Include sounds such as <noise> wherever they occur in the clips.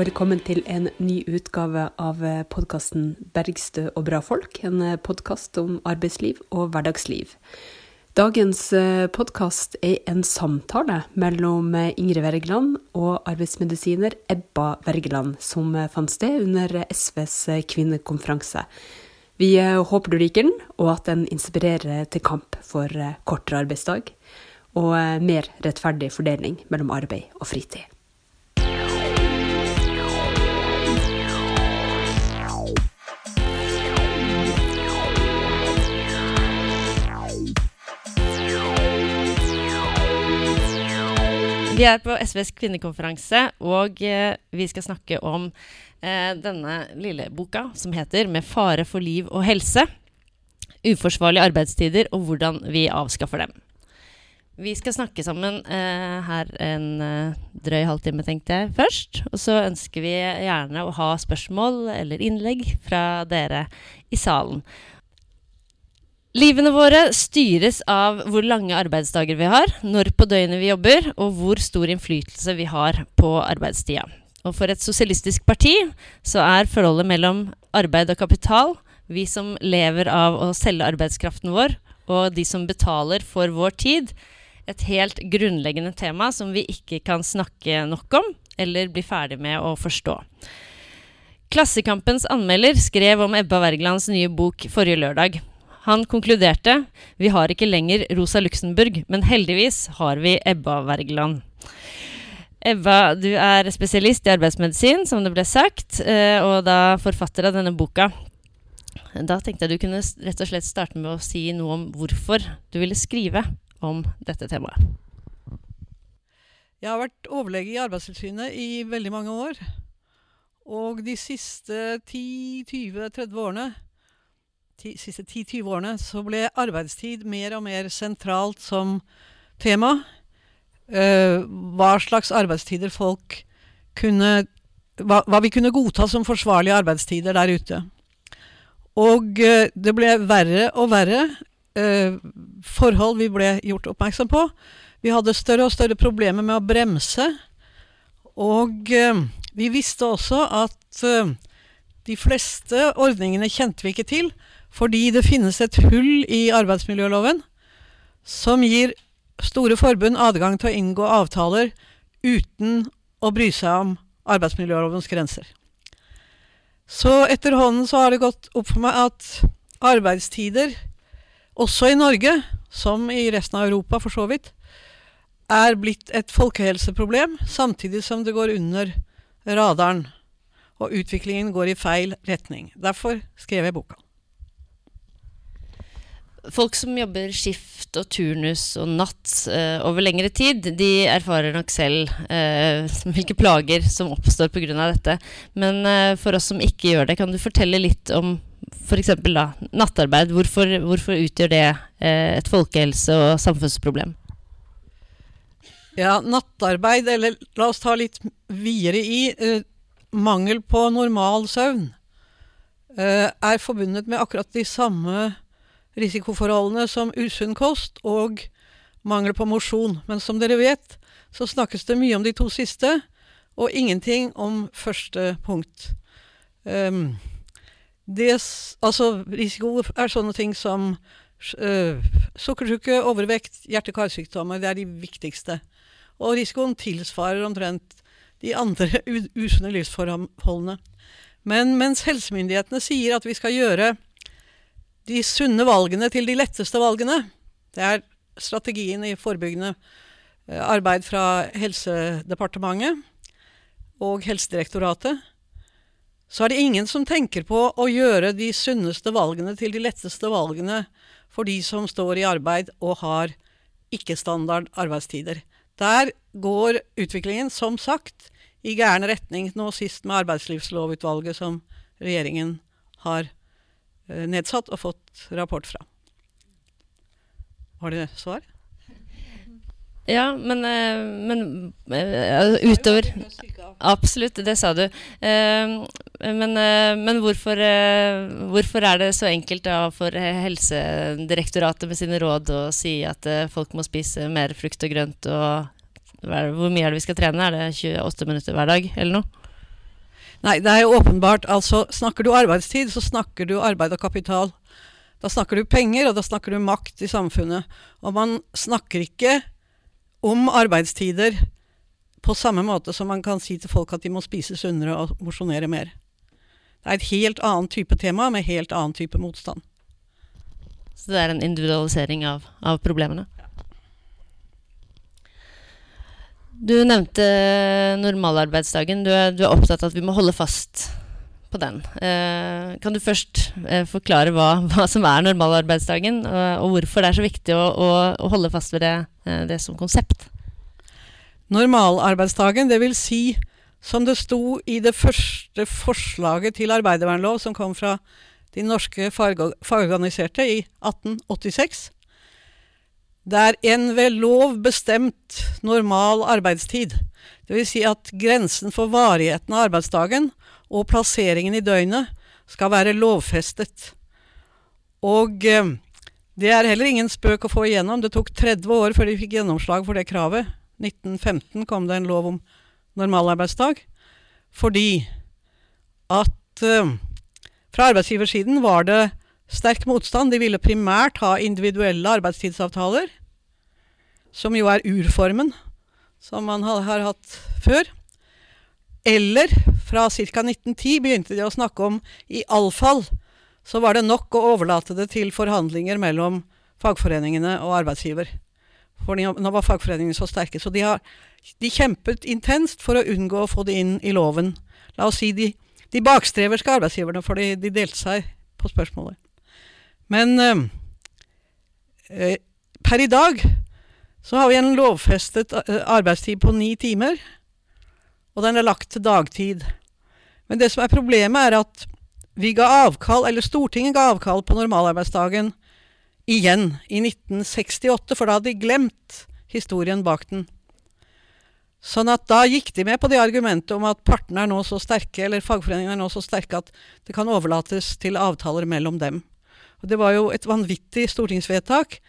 velkommen til en ny utgave av podkasten 'Bergstø og bra folk', en podkast om arbeidsliv og hverdagsliv. Dagens podkast er en samtale mellom Ingrid Wergeland og arbeidsmedisiner Ebba Wergeland, som fant sted under SVs kvinnekonferanse. Vi håper du liker den, og at den inspirerer til kamp for kortere arbeidsdag og mer rettferdig fordeling mellom arbeid og fritid. Vi er på SVs kvinnekonferanse, og eh, vi skal snakke om eh, denne lille boka som heter 'Med fare for liv og helse'. Uforsvarlige arbeidstider og hvordan vi avskaffer dem. Vi skal snakke sammen eh, her en eh, drøy halvtime, tenkte jeg først. Og så ønsker vi gjerne å ha spørsmål eller innlegg fra dere i salen. Livene våre styres av hvor lange arbeidsdager vi har, når på døgnet vi jobber, og hvor stor innflytelse vi har på arbeidstida. Og for et sosialistisk parti så er forholdet mellom arbeid og kapital, vi som lever av å selge arbeidskraften vår, og de som betaler for vår tid, et helt grunnleggende tema som vi ikke kan snakke nok om, eller bli ferdig med å forstå. Klassekampens anmelder skrev om Ebba Wergelands nye bok forrige lørdag. Han konkluderte vi har ikke lenger Rosa Luxemburg, men heldigvis har vi Ebba Wergeland. Ebba, du er spesialist i arbeidsmedisin, som det ble sagt, eh, og da forfatter av denne boka. Da tenkte jeg du kunne rett og slett starte med å si noe om hvorfor du ville skrive om dette temaet. Jeg har vært overlege i Arbeidstilsynet i veldig mange år. Og de siste 10-20-30 årene siste 10-20 årene så ble arbeidstid mer og mer sentralt som tema. Uh, hva slags arbeidstider folk kunne hva, hva, vi kunne godta som forsvarlige arbeidstider der ute. Og uh, det ble verre og verre uh, forhold vi ble gjort oppmerksom på. Vi hadde større og større problemer med å bremse. Og vi visste også at de fleste ordningene kjente vi ikke til. Fordi det finnes et hull i arbeidsmiljøloven som gir store forbund adgang til å inngå avtaler uten å bry seg om arbeidsmiljølovens grenser. Så etterhånden så har det gått opp for meg at arbeidstider, også i Norge, som i resten av Europa for så vidt, er blitt et folkehelseproblem, samtidig som det går under radaren. Og utviklingen går i feil retning. Derfor skrev jeg boka. Folk som jobber skift og turnus og natt eh, over lengre tid, de erfarer nok selv eh, <laughs> hvilke plager som oppstår pga. dette. Men eh, for oss som ikke gjør det, kan du fortelle litt om f.eks. nattarbeid? Hvorfor, hvorfor, utgjør det et folkehelse- og samfunnsproblem? Ja, nattarbeid, eller la oss ta litt videre i mangel på normal søvn, er forbundet med akkurat de samme risikoforholdene som usunn kost og mangel på mosjon. Men som dere vet, så snakkes det mye om de to siste, og ingenting om første punkt. Um, det, altså, risiko er sånne ting som uh, sukkersyke, overvekt, hjerte-karsykdommer. Det er de viktigste. Og risikoen tilsvarer omtrent de andre usunne livsforholdene. Men mens helsemyndighetene sier at vi skal gjøre de sunne valgene til de letteste valgene. Det er strategien i forebyggende eh, arbeid fra Helsedepartementet og Helsedirektoratet. Så er det ingen som tenker på å gjøre de sunneste valgene til de letteste valgene for de som står i arbeid og har ikke-standard arbeidstider. Der går utviklingen, som sagt, i gæren retning, nå sist med arbeidslivslovutvalget som regjeringen har nedsatt og fått rapport fra. Har du svar? Ja, men, eh, men uh, utover Absolutt, det sa du. Men, men hvorfor, hvorfor, er det så enkelt da for Helsedirektoratet med sine råd å si at folk må spise mer frukt og grønt og Hvor mye er det vi skal trene? Er det 28 minutter hver dag, eller noe? Nei, det er jo åpenbart. Altså, snakker du arbeidstid, så snakker du arbeid og kapital. Da snakker du penger, og da snakker du makt i samfunnet. Og man snakker ikke om arbeidstider på samme måte som man kan si til folk at de må spise sunnere og mosjonere mer. Det er et helt annet type tema med helt annen type motstand. Så det er en individualisering av, av problemene? Du nevnte normalarbeidsdagen. Du er, du er opptatt av at vi må holde fast på den. Eh, kan du først eh, forklare hva, <laughs> hva, som er normalarbeidsdagen, og, og, hvorfor det er så viktig å, å, å holde fast ved det, eh, det, som konsept? Normalarbeidsdagen, det vil si, som det sto i det første forslaget til arbeidervernlov som kom fra de norske fagorganiserte i 1886. Det er en ved lov bestemt normal arbeidstid. Dvs. Si at grensen for varigheten av arbeidsdagen og plasseringen i døgnet skal være lovfestet. Og eh, det er heller ingen spøk å få igjennom. Det tok 30 år før de fikk gjennomslag for det kravet. 1915 kom det en lov om normalarbeidsdag. Fordi at eh, fra arbeidsgiversiden var det sterk motstand. De ville primært ha individuelle arbeidstidsavtaler, som jo er urformen som man har, hatt før. Eller fra ca. 1910 begynte de å snakke om iallfall så var det nok å overlate det til forhandlinger mellom fagforeningene og arbeidsgiver. For nå var fagforeningene så sterke. Så de, har, de kjempet intenst for å unngå å få det inn i loven. La oss si de, de bakstreverske arbeidsgiverne, for de, de, delte seg på spørsmålet. Men øh, øh, per i dag så har vi en lovfestet øh, arbeidstid på ni timer og den er lagt til dagtid. Men det som er problemet, er at vi ga avkall, eller Stortinget ga avkall på normalarbeidsdagen igjen i 1968, for da hadde de glemt historien bak den. Sånn at da gikk de med på det argumentet om at partene er nå så sterke, eller fagforeningene er nå så sterke at det kan overlates til avtaler mellom dem. Og Det var jo et vanvittig stortingsvedtak,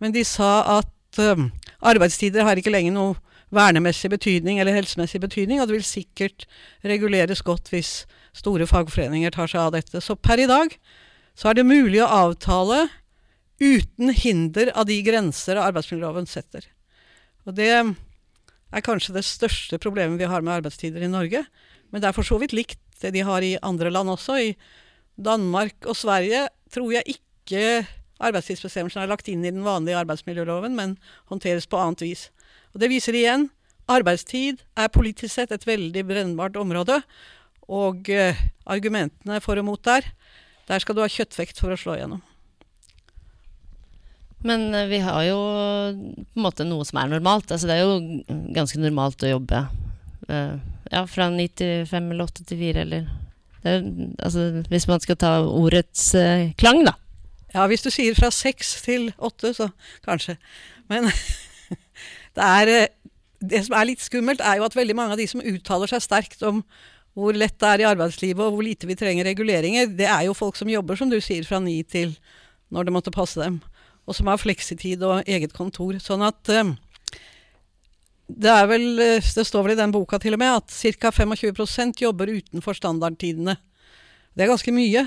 men de sa at um, arbeidstider har ikke lenger noe vernemessig betydning eller helsemessig betydning, og det vil sikkert reguleres godt hvis store fagforeninger tar seg av dette. Så per i dag så er det mulig å avtale uten hinder av de grenser arbeidsmiljøloven setter. Og det er kanskje det største problemet vi har med arbeidstider i Norge. Men det er for så vidt likt det de har i andre land også. I Danmark og Sverige tror jeg ikke arbeidstidsbestemmelsen er lagt inn i den vanlige arbeidsmiljøloven, men håndteres på annet vis. Og Det viser igjen arbeidstid er politisk sett et veldig brennbart område. Og eh, argumentene for og mot der, der skal du ha kjøttvekt for å slå igjennom. Men eh, vi har jo på en måte noe som er normalt. Altså, det er jo ganske normalt å jobbe eh, ja, fra ni til fem eller åtte til fire, eller altså, Hvis man skal ta ordets eh, klang, da. Ja, hvis du sier fra seks til åtte, så kanskje. Men <laughs> Det, er, eh, det som er litt skummelt, er jo at veldig mange av de som uttaler seg sterkt om hvor lett det er i arbeidslivet og hvor lite vi trenger reguleringer, det er jo folk som jobber, som du sier, fra ni til når det måtte passe dem. Og som har fleksitid og eget kontor. Sånn at um, det vel eh, Det står vel i den boka til og med at ca. 25% jobber utenfor standardtidene. Det er ganske mye.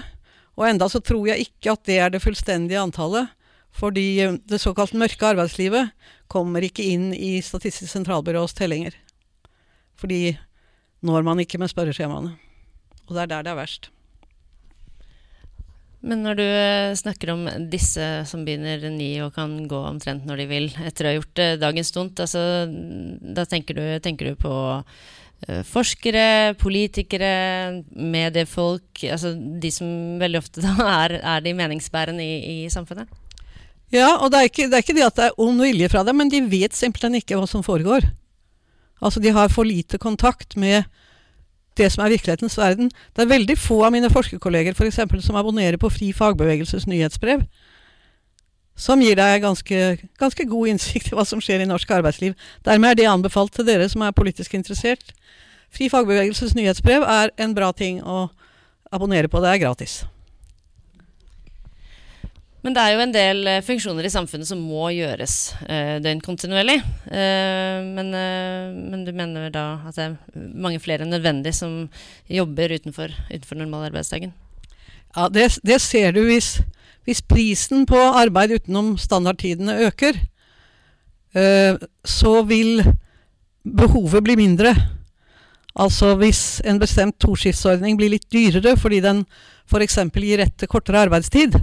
Og enda så tror jeg ikke at det er det fullstendige antallet. Fordi det såkalt mørke arbeidslivet kommer ikke inn i Statistisk sentralbyrås tellinger. Fordi når man ikke med spørreskjemaene. Og det er der det er verst. Men når du eh, snakker om disse som begynner ni og kan gå omtrent når de vil, etter å ha gjort eh, dagens stunt, altså, da tenker du, tenker du på uh, forskere, politikere, mediefolk, altså de som veldig ofte <laughs> er, er de meningsbærende i, i samfunnet? Ja, og det er, ikke, det er ikke det at det er ond vilje fra dem, men de vet simpelthen ikke hva som foregår. Altså, de har for lite kontakt med det som er virkelighetens verden. Det er veldig få av mine forskerkolleger for eksempel, som abonnerer på Fri fagbevegelses nyhetsbrev. Som gir deg ganske, ganske god innsikt i hva som skjer i norsk arbeidsliv. Dermed er det anbefalt til dere som er politisk interessert. Fri fagbevegelses nyhetsbrev er en bra ting å abonnere på. Det er gratis. Men det er jo en del eh, funksjoner i samfunnet som må gjøres eh, døgnkontinuerlig. Eh, men, eh, men, du mener da at det er mange flere enn nødvendig som jobber utenfor, utenfor normalarbeidsdagen? Ja, det, det, ser du hvis, hvis, prisen på arbeid utenom standardtidene øker. Eh, så vil behovet bli mindre. Altså hvis en bestemt toskiftsordning blir litt dyrere fordi den f.eks. gir rett til kortere arbeidstid,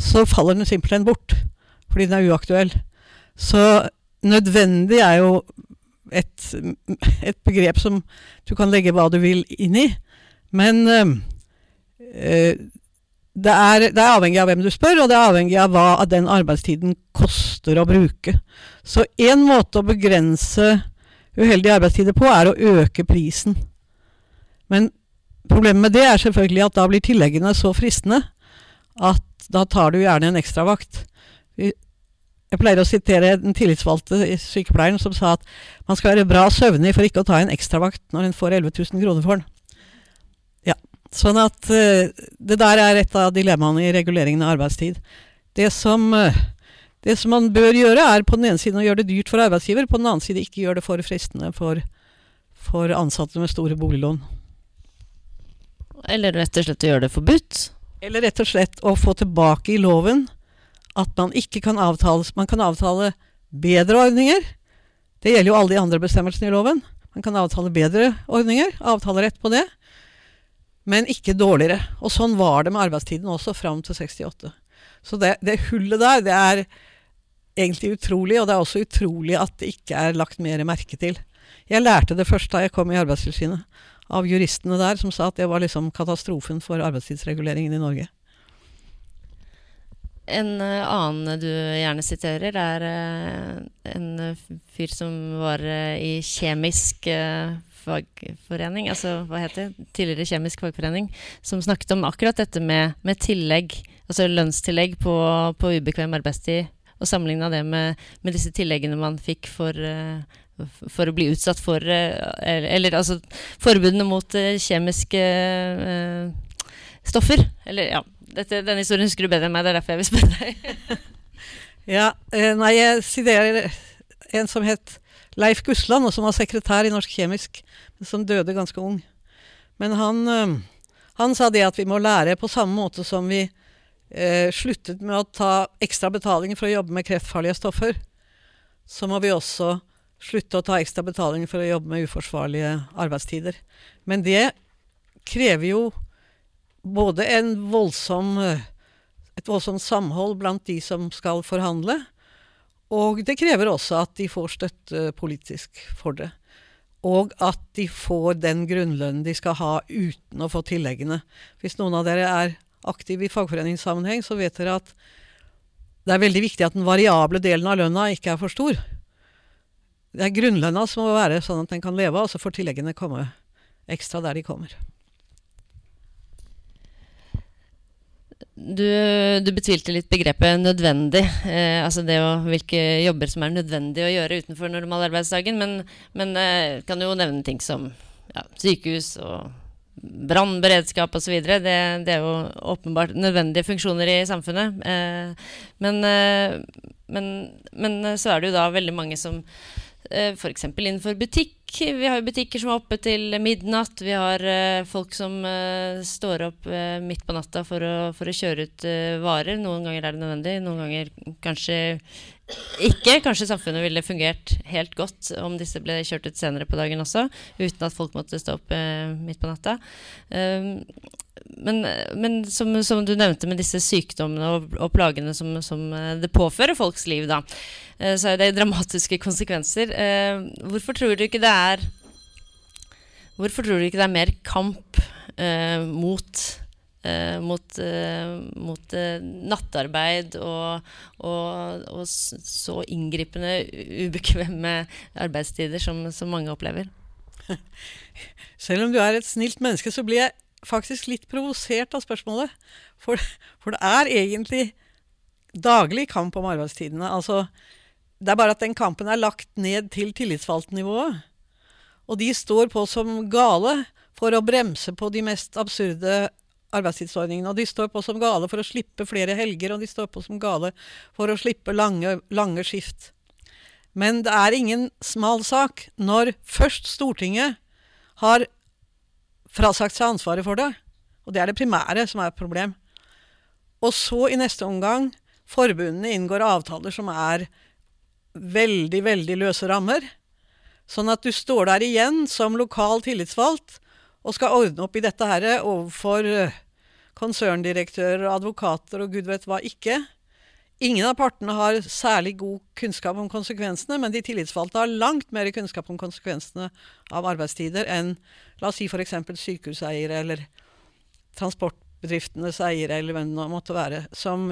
så faller den simpelthen bort. Fordi den er uaktuell. Så nødvendig er jo et, et, begrep som du kan legge hva du vil inn i. Men øh, det, er, det, er, avhengig av hvem du spør, og det er avhengig av hva av den arbeidstiden koster å bruke. Så én måte å begrense uheldige arbeidstider på, er å øke prisen. Men problemet med det er selvfølgelig at da blir tilleggene så fristende at da tar du gjerne en ekstravakt. Jeg pleier å sitere den tillitsvalgte i sykepleien som sa at man skal være bra søvnig for ikke å ta en ekstravakt når en får 11 000 kroner for den. Ja, Sånn at uh, det der er et av dilemmaene i reguleringen av arbeidstid. Det som, uh, det som man bør gjøre, er på den ene siden å gjøre det dyrt for arbeidsgiver, på den annen side ikke gjøre det for fristende for, for ansatte med store boliglån. Eller rett og slett å gjøre det forbudt? Eller rett og slett å få tilbake i loven at man ikke kan avtale Man kan avtale bedre ordninger. Det gjelder jo alle de andre bestemmelsene i loven. Man kan avtale bedre ordninger, avtale rett på det, men ikke dårligere. Og sånn var det med arbeidstiden også fram til 68. Så det, det hullet der, det er egentlig utrolig, og det er også utrolig at det ikke er lagt mer merke til. Jeg lærte det først da jeg kom i Arbeidstilsynet av juristene der som sa at det var liksom katastrofen for arbeidstidsreguleringen i Norge. En uh, annen du gjerne siterer, er uh, en fyr som var uh, i kjemisk fagforening, altså hva heter det, tidligere kjemisk fagforening, som snakket om akkurat dette med, med tillegg, altså lønnstillegg på, på ubekvem arbeidstid, og sammenligna det med, med, disse tilleggene man fikk for for å bli utsatt for eller, Eller altså forbudene mot eh, kjemiske uh, stoffer. Eller ja. Dette, denne historien husker du bedre enn meg, det er derfor jeg vil spørre deg. <laughs> ja, nei, jeg siderer en som het Leif Gusland, og som var sekretær i Norsk Kjemisk, som døde ganske ung. Men han, han sa det at vi må lære på samme måte som vi eh, sluttet med å ta ekstra betaling for å jobbe med kreftfarlige stoffer, så må vi også slutte å ta ekstra betaling for å jobbe med uforsvarlige arbeidstider. Men det krever jo både voldsom, et voldsomt samhold blant de som skal forhandle, og det krever også at de får støtte politisk for det. Og at de får den grunnlønnen de skal ha uten å få tilleggene. Hvis noen av dere er aktive i fagforeningssammenheng, så vet dere at det er veldig viktig at den variable delen av lønna ikke er for stor. Det er grunnlønna som må være sånn at den kan leve, og så får tilleggene komme ekstra der de kommer. Du, du betvilte litt begrepet 'nødvendig', eh, altså det å, hvilke jobber som er nødvendig å gjøre utenfor normalarbeidsdagen. Men, men eh, kan jo nevne ting som ja, sykehus og brannberedskap osv. Det, det er jo åpenbart nødvendige funksjoner i samfunnet. Eh, men, eh, men, men så er det jo da veldig mange som Eh, F.eks. innenfor butikk. Vi har jo butikker som er oppe til midnatt. Vi har uh, folk som uh, står opp midt på natta for å, for å kjøre ut varer. Noen ganger er det nødvendig, noen ganger kanskje ikke. Kanskje samfunnet ville fungert helt godt om disse ble kjørt ut senere på dagen også, uten at folk måtte stå opp midt på natta. Um, men, men som, som, du nevnte med disse sykdommene og, og plagene som, som, det påfører folks liv, da, eh, så er det dramatiske konsekvenser. Uh, hvorfor tror du ikke det er Hvorfor tror du ikke det er mer kamp uh, mot eh, mot, eh, mot eh, nattarbeid og, og, og, så inngripende, ubekvemme arbeidstider som, som mange opplever? <laughs> Selv om du er et snilt menneske, så blir jeg faktisk litt provosert av spørsmålet. For, for, det er egentlig daglig kamp om arbeidstidene. Altså, det er bare at den kampen er lagt ned til tillitsvalgtnivået. Og de står på som gale for å bremse på de mest absurde arbeidstidsordningene. Og de står på som gale for å slippe flere helger, og de står på som gale for å slippe lange, lange skift. Men det er ingen smal sak når først Stortinget har frasagt seg ansvaret for det, og det er det primære som er et problem, og så i neste omgang forbundene inngår avtaler som er veldig, veldig løse rammer, sånn at du står der igjen som lokal tillitsvalgt og skal ordne opp i dette her overfor eh, konserndirektører og advokater og gud vet hva ikke. Ingen av partene har særlig god kunnskap om konsekvensene, men de tillitsvalgte har langt mer kunnskap om konsekvensene av arbeidstider enn la oss si f.eks. sykehuseiere eller transportbedriftenes eiere eller hvem det måtte være, som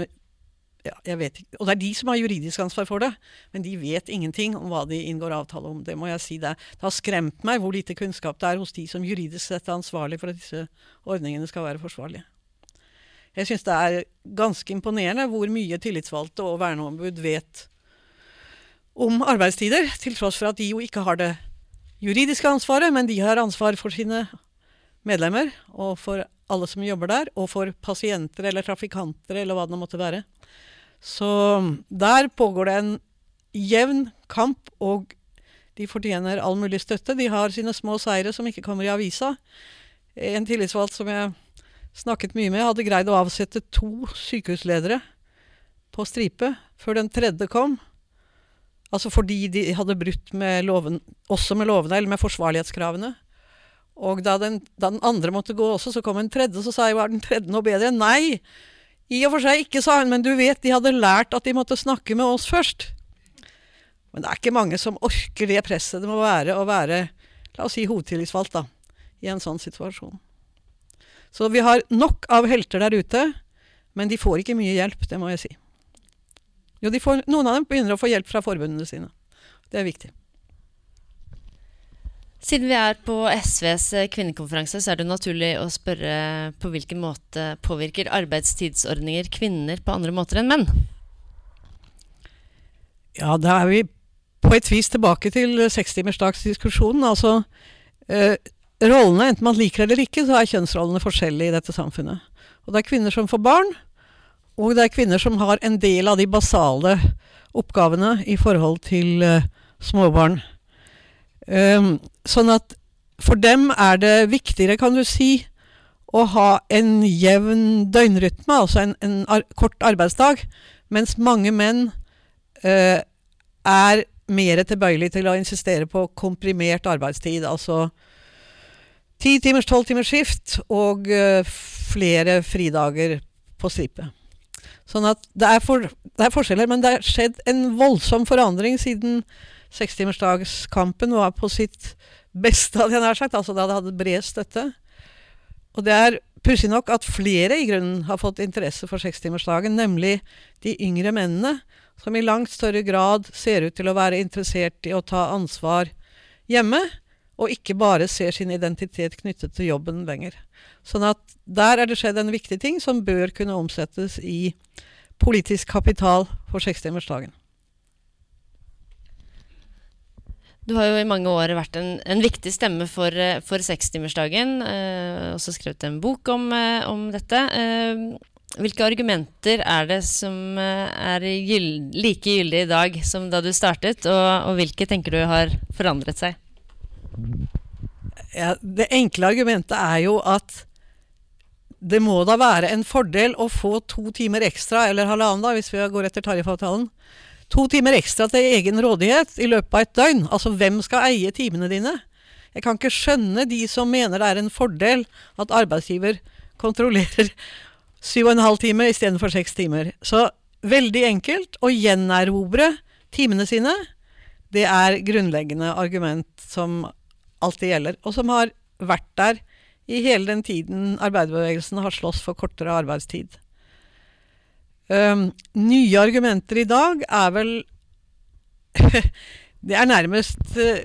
ja, jeg vet ikke. Og det er de som har juridisk ansvar for det, men de vet ingenting om hva de inngår avtale om. Det må jeg si. Det, det har skremt meg hvor lite kunnskap det er hos de som juridisk sett er ansvarlig for at disse ordningene skal være forsvarlige. Jeg syns det er ganske imponerende hvor mye tillitsvalgte og verneombud vet om arbeidstider, til tross for at de jo ikke har det juridiske ansvaret, men de har ansvar for sine medlemmer og for alle som jobber der, og for pasienter eller trafikanter eller hva det måtte være. Så der pågår det en jevn kamp, og de fortjener all mulig støtte. De har sine små seire som ikke kommer i avisa. En tillitsvalgt som jeg snakket mye med, hadde greid å avsette to sykehusledere på stripe før den tredje kom. Altså fordi de hadde brutt med loven, også med lovene, eller med forsvarlighetskravene. Og da den, da den andre måtte gå også, så kom en tredje, så sa jeg var den tredje noe bedre? Nei! I og for seg ikke, sa hun, men du vet, de hadde lært at de måtte snakke med oss først. Men det er ikke mange som orker det presset det må være å være, la oss si, hovedtillitsvalgt, da, i en sånn situasjon. Så vi har nok av helter der ute, men de får ikke mye hjelp, det må jeg si. Jo, får, noen av dem begynner å få hjelp fra forbundene sine. Det er viktig. Siden vi er på SVs eh, kvinnekonferanse, så er det naturlig å spørre på hvilken måte påvirker arbeidstidsordninger kvinner på andre måter enn menn? Ja, da er vi på et vis tilbake til sekstimersdagsdiskusjonen. Altså, eh, rollene, enten man liker eller ikke, så er kjønnsrollene forskjellige i dette samfunnet. Og det er kvinner som får barn, og det er kvinner som har en del av de basale oppgavene i forhold til eh, småbarn. Um, sånn at for dem er det viktigere, kan du si, å ha en jevn døgnrytme, altså en, en ar kort arbeidsdag, mens mange menn eh, er mer tilbøyelig til å insistere på komprimert arbeidstid. Altså ti timers, tolv timers skift og uh, flere fridager på stripe. Sånn at det er, for, det er forskjeller, men det har skjedd en voldsom forandring siden sekstimersdagskampen var på sitt beste, hadde jeg nær sagt. Altså da det hadde bred støtte. Og det er pussig nok at flere i grunnen har fått interesse for sekstimersdagen, nemlig de yngre mennene, som i langt større grad ser ut til å være interessert i å ta ansvar hjemme, og ikke bare ser sin identitet knyttet til jobben lenger. Sånn at der er det skjedd en viktig ting som bør kunne omsettes i politisk kapital for sekstimersdagen. Du har jo i mange år vært en, en viktig stemme for, eh, for sekstimersdagen. Eh, også skrevet en bok om, eh, om dette. Eh, hvilke argumenter er det som eh, er gyld, like gyldige i dag som da du startet, og, og, hvilke tenker du har forandret seg? Ja, det enkle argumentet er jo at det må da være en fordel å få to timer ekstra, eller halvannen da, hvis vi går etter tariffavtalen, To timer ekstra til egen rådighet i løpet av et døgn. Altså, hvem skal eie timene dine? Jeg kan ikke skjønne de som mener det er en fordel at arbeidsgiver kontrollerer <laughs> syv og en halv time istedenfor seks timer. Så veldig enkelt å gjenerobre timene sine, det er grunnleggende argument som alltid gjelder, og som har vært der i hele den tiden arbeiderbevegelsen har slåss for kortere arbeidstid. Um, nye argumenter i dag er vel <laughs> Det er nærmest uh,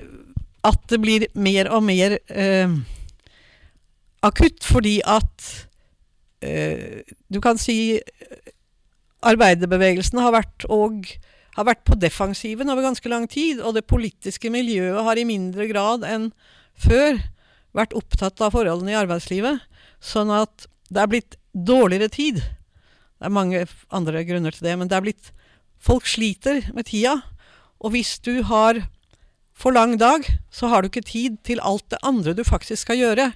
at det blir mer og mer uh, akutt, fordi at uh, Du kan si arbeiderbevegelsen har vært, og, har vært på defensiven over ganske lang tid, og det politiske miljøet har i mindre grad enn før vært opptatt av forholdene i arbeidslivet. Sånn at det er blitt dårligere tid. Det er mange andre grunner til det, men det er blitt Folk sliter med tida. Og hvis du har for lang dag, så har du ikke tid til alt det andre du faktisk skal gjøre.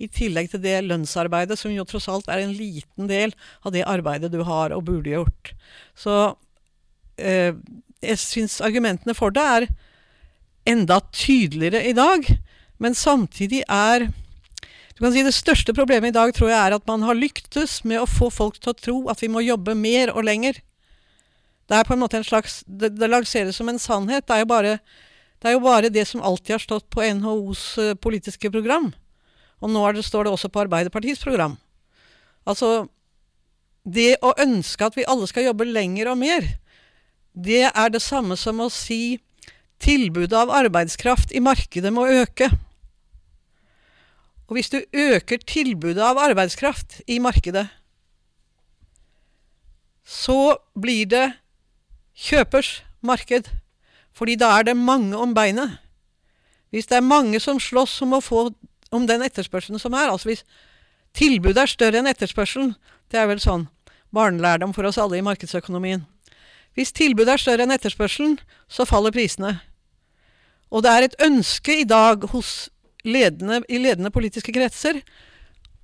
I tillegg til det lønnsarbeidet, som jo tross alt er en liten del av det arbeidet du har og burde gjort. Så eh, jeg syns argumentene for det er enda tydeligere i dag. Men samtidig er du kan si Det største problemet i dag tror jeg er at man har lyktes med å få folk til å tro at vi må jobbe mer og lenger. Det er på en måte en slags, det, det lanseres som en sannhet. Det er, bare, det er, jo bare, det som alltid har stått på NHOs uh, politiske program. Og nå det, står det også på Arbeiderpartiets program. Altså Det å ønske at vi alle skal jobbe lenger og mer, det er det samme som å si tilbudet av arbeidskraft i markedet må øke. Og hvis du øker tilbudet av arbeidskraft i markedet, så blir det kjøpers marked. Fordi da er det mange om beinet. Hvis det er mange som slåss om å få om den etterspørselen som er, altså hvis tilbudet er større enn etterspørselen, det er vel sånn barnelærdom for oss alle i markedsøkonomien. Hvis tilbudet er større enn etterspørselen, så faller prisene. Og det er et ønske i dag hos ledende, i ledende politiske kretser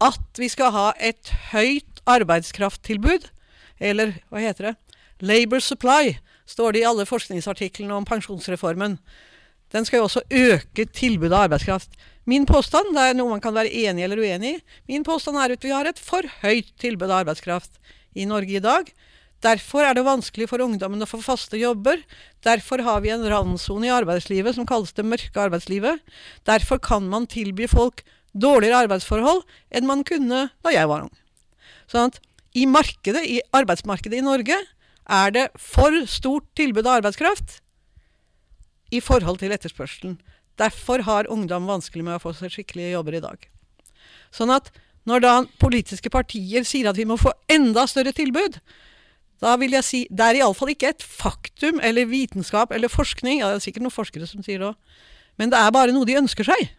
at vi skal ha et høyt arbeidskrafttilbud, eller hva heter det, Labor supply, står det i alle forskningsartiklene om pensjonsreformen. Den skal jo også øke tilbudet av arbeidskraft. Min påstand, det er noe man kan være enig eller uenig i, min påstand er at vi har et for høyt tilbud av arbeidskraft i Norge i dag. Derfor er det vanskelig for ungdommen å få faste jobber. Derfor har vi en randsone i arbeidslivet som kalles det mørke arbeidslivet. Derfor kan man tilby folk dårligere arbeidsforhold enn man kunne da jeg var ung. Sånn at i markedet, i arbeidsmarkedet i Norge er det for stort tilbud av arbeidskraft i forhold til etterspørselen. Derfor har ungdom vanskelig med å få seg skikkelige jobber i dag. Sånn at når da politiske partier sier at vi må få enda større tilbud, da vil jeg si det er iallfall ikke et faktum eller vitenskap eller forskning, ja, det er sikkert noen forskere som sier det òg, men det er bare noe de ønsker seg.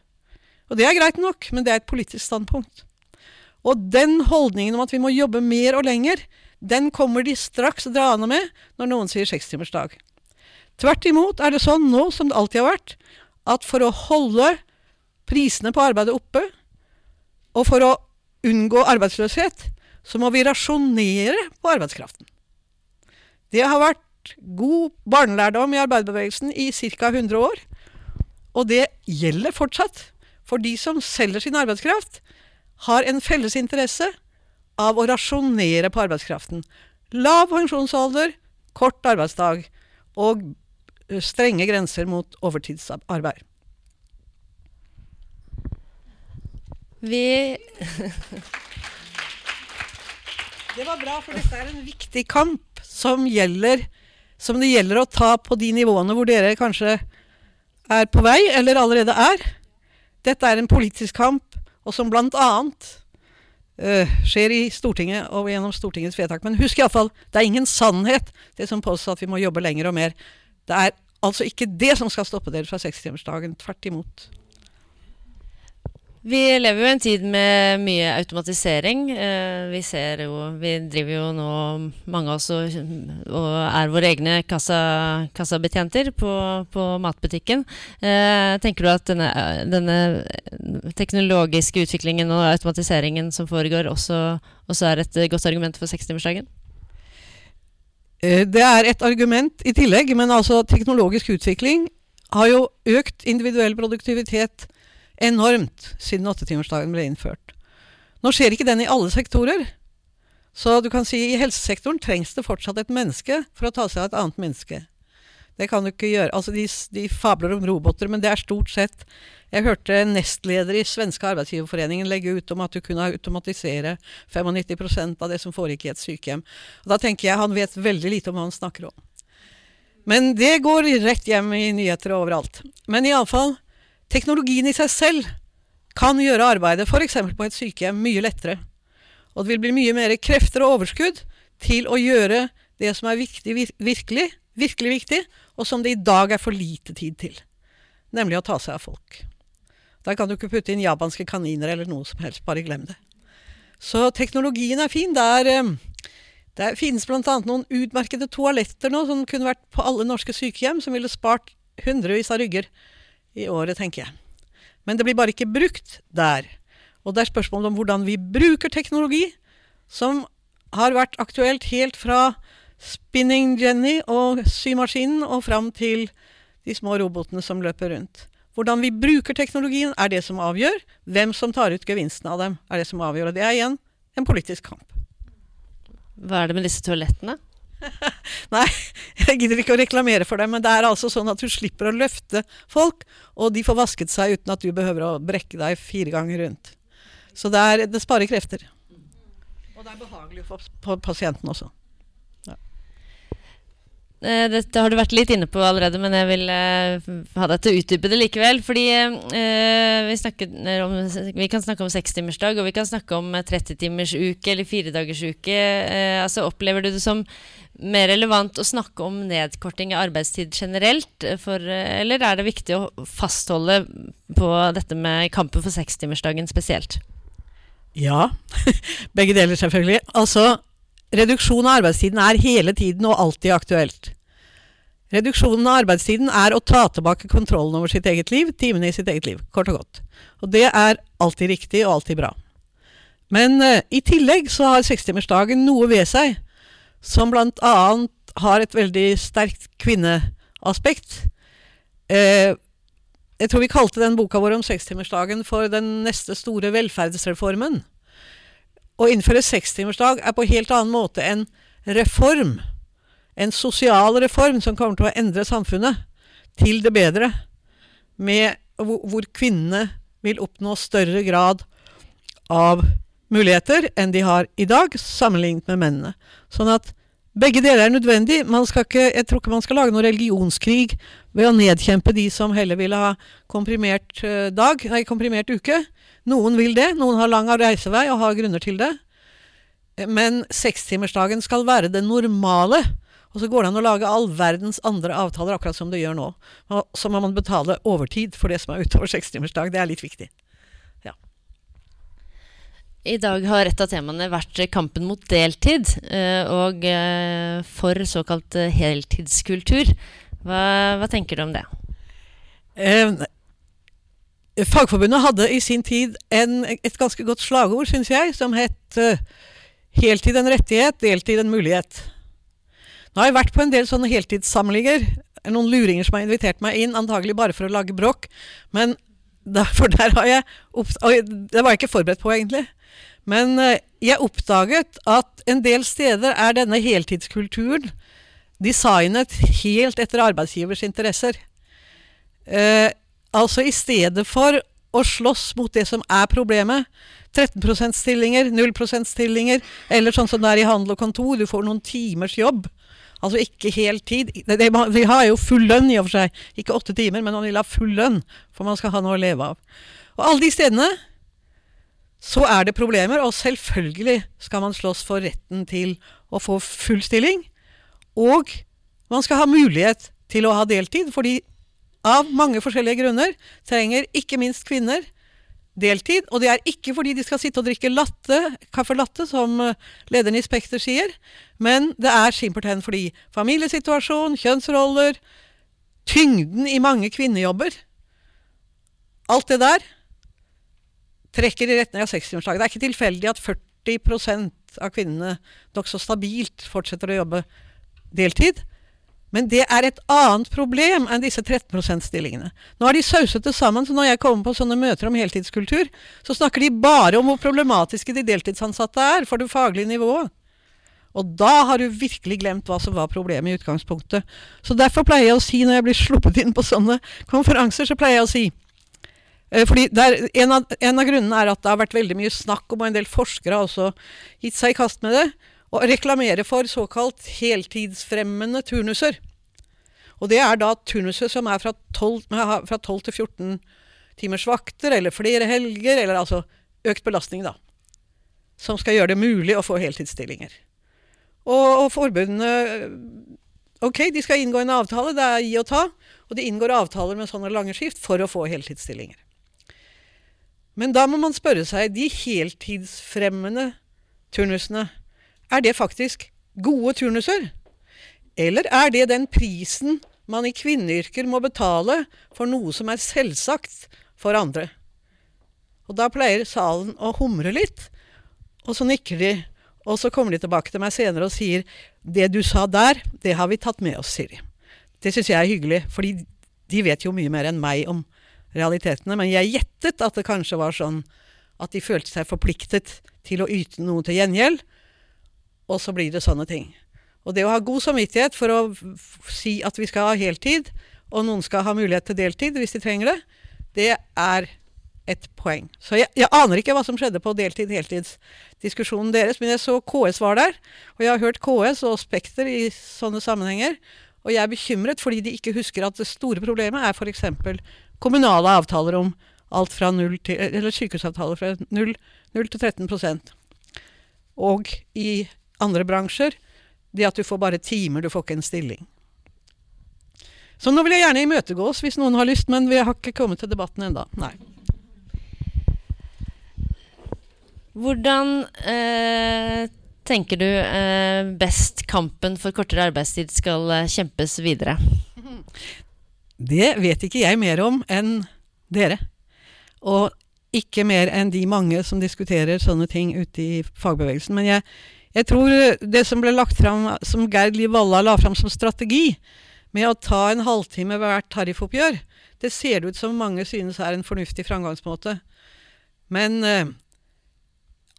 Og det er greit nok, men det er et politisk standpunkt. Og den holdningen om at vi må jobbe mer og lenger, den kommer de straks draende med når noen sier sekstimersdag. Tvert imot er det sånn nå, som det alltid har vært, at for å holde prisene på arbeidet oppe, og for å unngå arbeidsløshet, så må vi rasjonere på arbeidskraften. Det har vært god barnelærdom i arbeiderbevegelsen i ca. 100 år. Og det gjelder fortsatt. For de som selger sin arbeidskraft, har en felles interesse av å rasjonere på arbeidskraften. Lav pensjonsalder, kort arbeidsdag og eh, strenge grenser mot overtidsarbeid. Vi Det var bra, for dette er en viktig kamp som, gjelder, som det gjelder å ta på de nivåene hvor dere kanskje er på vei, eller allerede er. Dette er en politisk kamp, og som annet uh, skjer i Stortinget og gjennom Stortingets vedtak. Men husk iallfall, det er ingen sannhet, det som påstår at vi må jobbe lenger og mer. Det er altså ikke det som skal stoppe dere fra sekstimersdagen. Tvert imot. Vi lever jo i en tid med mye automatisering. Eh, vi ser jo Vi driver jo nå, mange av oss, og, er våre egne kassa, kassabetjenter på, på matbutikken. Eh, tenker du at denne, denne, teknologiske utviklingen og automatiseringen som foregår, også, også er et godt argument for sekstimersdagen? Eh, det er et argument i tillegg, men altså teknologisk utvikling har jo økt individuell produktivitet enormt siden åttetimersdagen ble innført. Nå skjer ikke den i alle sektorer. Så du kan si i helsesektoren trengs det fortsatt et menneske for å ta seg av et annet menneske. Det kan du ikke gjøre. Altså de, de fabler om roboter, men det er stort sett Jeg hørte nestleder i Svenske arbeidsgiverforeningen legge ut om at du kunne automatisere 95% av det som foregikk i et sykehjem. Og da tenker jeg han vet veldig lite om hva han snakker om. Men det går rett hjem i nyheter og overalt. Men iallfall, Teknologien i seg selv kan gjøre arbeidet f.eks. på et sykehjem mye lettere. Og det vil bli mye mer krefter og overskudd til å gjøre det som er viktig, virkelig, virkelig viktig, og som det i dag er for lite tid til. Nemlig å ta seg av folk. Der kan du ikke putte inn japanske kaniner eller noe som helst. Bare glem det. Så teknologien er fin. Det, er, eh, det finnes bl.a. noen utmerkede toaletter nå som kunne vært på alle norske sykehjem, som ville spart hundrevis av rygger i året, tenker jeg. Men det blir bare ikke brukt der. Og det er spørsmålet om hvordan vi bruker teknologi, som har vært aktuelt helt fra Spinning Jenny og symaskinen og fram til de små robotene som løper rundt. Hvordan vi bruker teknologien, er det som avgjør. Hvem som tar ut gevinsten av dem, er det som avgjør. Og det er igjen en politisk kamp. Hva er det med disse toalettene? <laughs> Nei, jeg gidder ikke å reklamere for det, men det er altså sånn at du slipper å løfte folk, og de får vasket seg uten at du behøver å brekke deg fire ganger rundt. Så det, er, det sparer krefter. Og det er behagelig for pasienten også. Eh, dette har du vært litt inne på allerede, men jeg vil uh, ha deg til å utdype det likevel. Fordi uh, vi, om, vi, kan snakke om sekstimersdag, og vi kan snakke om 30-timersuke eller firedagersuke. Eh, altså, opplever du det som mer relevant å snakke om nedkorting i arbeidstid generelt, for, eller er det viktig å fastholde på dette med kampen for sekstimersdagen spesielt? Ja, <laughs> begge deler selvfølgelig. Altså, Reduksjon av arbeidstiden er hele tiden og alltid aktuelt. Reduksjonen av arbeidstiden er å ta tilbake kontrollen over sitt eget liv, timene i sitt eget liv, kort og godt. Og det er alltid riktig og alltid bra. Men uh, i tillegg så har sekstimersdagen noe ved seg som bl.a. har et veldig sterkt kvinneaspekt. Eh, jeg tror vi kalte den boka vår om sekstimersdagen for den neste store velferdsreformen. Å innføre sekstimersdag er på helt annen måte en reform. En sosial reform som kommer til å endre samfunnet til det bedre. Med, hvor kvinnene vil oppnå større grad av muligheter enn de har i dag, sammenlignet med mennene. Sånn at begge deler er nødvendig. Ikke, jeg tror ikke man skal lage noen religionskrig ved å nedkjempe de som heller vil ha komprimert eh, dag, nei, komprimert uke. Noen vil det. Noen har lang reisevei og har grunner til det. Men sekstimersdagen skal være det normale. Og så går det an å lage all verdens andre avtaler, akkurat som det gjør nå. Og så må man betale overtid for det som er utover sekstimersdag. Det er litt viktig. I dag har et av temaene vært kampen mot deltid, eh, og eh, for såkalt eh, heltidskultur. Hva, hva tenker du om det? Eh, Fagforbundet hadde i sin tid en, et ganske godt slagord, syns jeg, som het 'Heltid en rettighet, deltid en mulighet'. Nå har jeg vært på en del sånne heltidssamlinger. Noen luringer som har invitert meg inn, antagelig bare for å lage bråk. Men derfor der har jeg Oi, det var jeg ikke forberedt på, egentlig. Men uh, jeg oppdaget at en del steder er denne heltidskulturen designet helt etter arbeidsgivers interesser. Eh, Altså i stedet for å slåss mot det som er problemet, 13 %-stillinger, 0 %-stillinger, eller sånn som det er i handel og kontor, du får noen timers jobb. Altså ikke heltid. Vi har jo full lønn i og for seg. Ikke åtte timer, men man vil ha full lønn, for man skal ha noe å leve av. Og alle de stedene så er det problemer, og selvfølgelig skal man slåss for retten til å få full stilling. Og man skal ha mulighet til å ha deltid, fordi av mange forskjellige grunner trenger ikke minst kvinner deltid. Og det er ikke fordi de skal sitte og drikke latte, kaffe latte, som eh, lederen i Spekter sier, men det er simpelthen fordi familiesituasjon, kjønnsroller, tyngden i mange kvinnejobber Alt det der trekker i retning av sekstimersdagen. Det er ikke tilfeldig at 40% av kvinnene nokså stabilt fortsetter å jobbe deltid. Men det er et annet problem enn disse 13 %-stillingene. Nå har de sauset det sammen, så når jeg kommer på sånne møter om heltidskultur, så snakker de bare om hvor problematiske de deltidsansatte er for det faglige nivået. Og da har du virkelig glemt hva som var problemet i utgangspunktet. Så derfor pleier jeg å si, når jeg blir sluppet inn på sånne konferanser, så pleier jeg å si eh, fordi der, en, av, en av grunnene er at det har vært veldig mye snakk om, og en del forskere har også gitt seg i kast med det, å reklamere for såkalt heltidsfremmende turnuser. Og det er da turnuser som er fra 12, fra 12 til 14 timers vakter, eller flere helger, eller altså økt belastning, da. Som skal gjøre det mulig å få heltidsstillinger. Og, og forbundene Ok, de skal inngå en avtale, det er gi og ta. Og de inngår avtaler med sånne lange skift for å få heltidsstillinger. Men da må man spørre seg de heltidsfremmende turnusene, er det faktisk gode turnuser? Eller er det den prisen man i kvinneyrker må betale for noe som er selvsagt for andre? Og da pleier salen å humre litt, og så nikker de, og så kommer de tilbake til meg senere og sier det du sa der, det har vi tatt med oss, sier de. Det syns jeg er hyggelig, fordi de vet jo mye mer enn meg om realitetene. Men jeg gjettet at det kanskje var sånn at de følte seg forpliktet til å yte noe til gjengjeld, og så blir det sånne ting. Og det å ha god samvittighet for å si at vi skal ha heltid, og noen skal ha mulighet til deltid hvis de trenger det, det er et poeng. Så jeg, jeg aner ikke hva som skjedde på deltid-heltidsdiskusjonen deres, men jeg så KS var der, og jeg har hørt KS og Spekter i sånne sammenhenger, og jeg er bekymret fordi de ikke husker at det store problemet er f.eks. kommunale avtaler om alt fra null til Eller sykehusavtaler fra 0, 0 til 13% Og i andre bransjer det at du får bare timer, du får ikke en stilling. Så nå vil jeg gjerne imøtegås hvis noen har lyst, men vi har ikke kommet til debatten enda. Nei. Hvordan eh, tenker du eh, best kampen for kortere arbeidstid skal eh, kjempes videre? Det vet ikke jeg mer om enn dere. Og ikke mer enn de mange som diskuterer sånne ting ute i fagbevegelsen. Men jeg, jeg tror det som ble lagt fram, som Gerd Liv Valla la fram som strategi, med å ta en halvtime ved hvert tariffoppgjør, det ser det ut som mange synes er en fornuftig framgangsmåte. Men eh,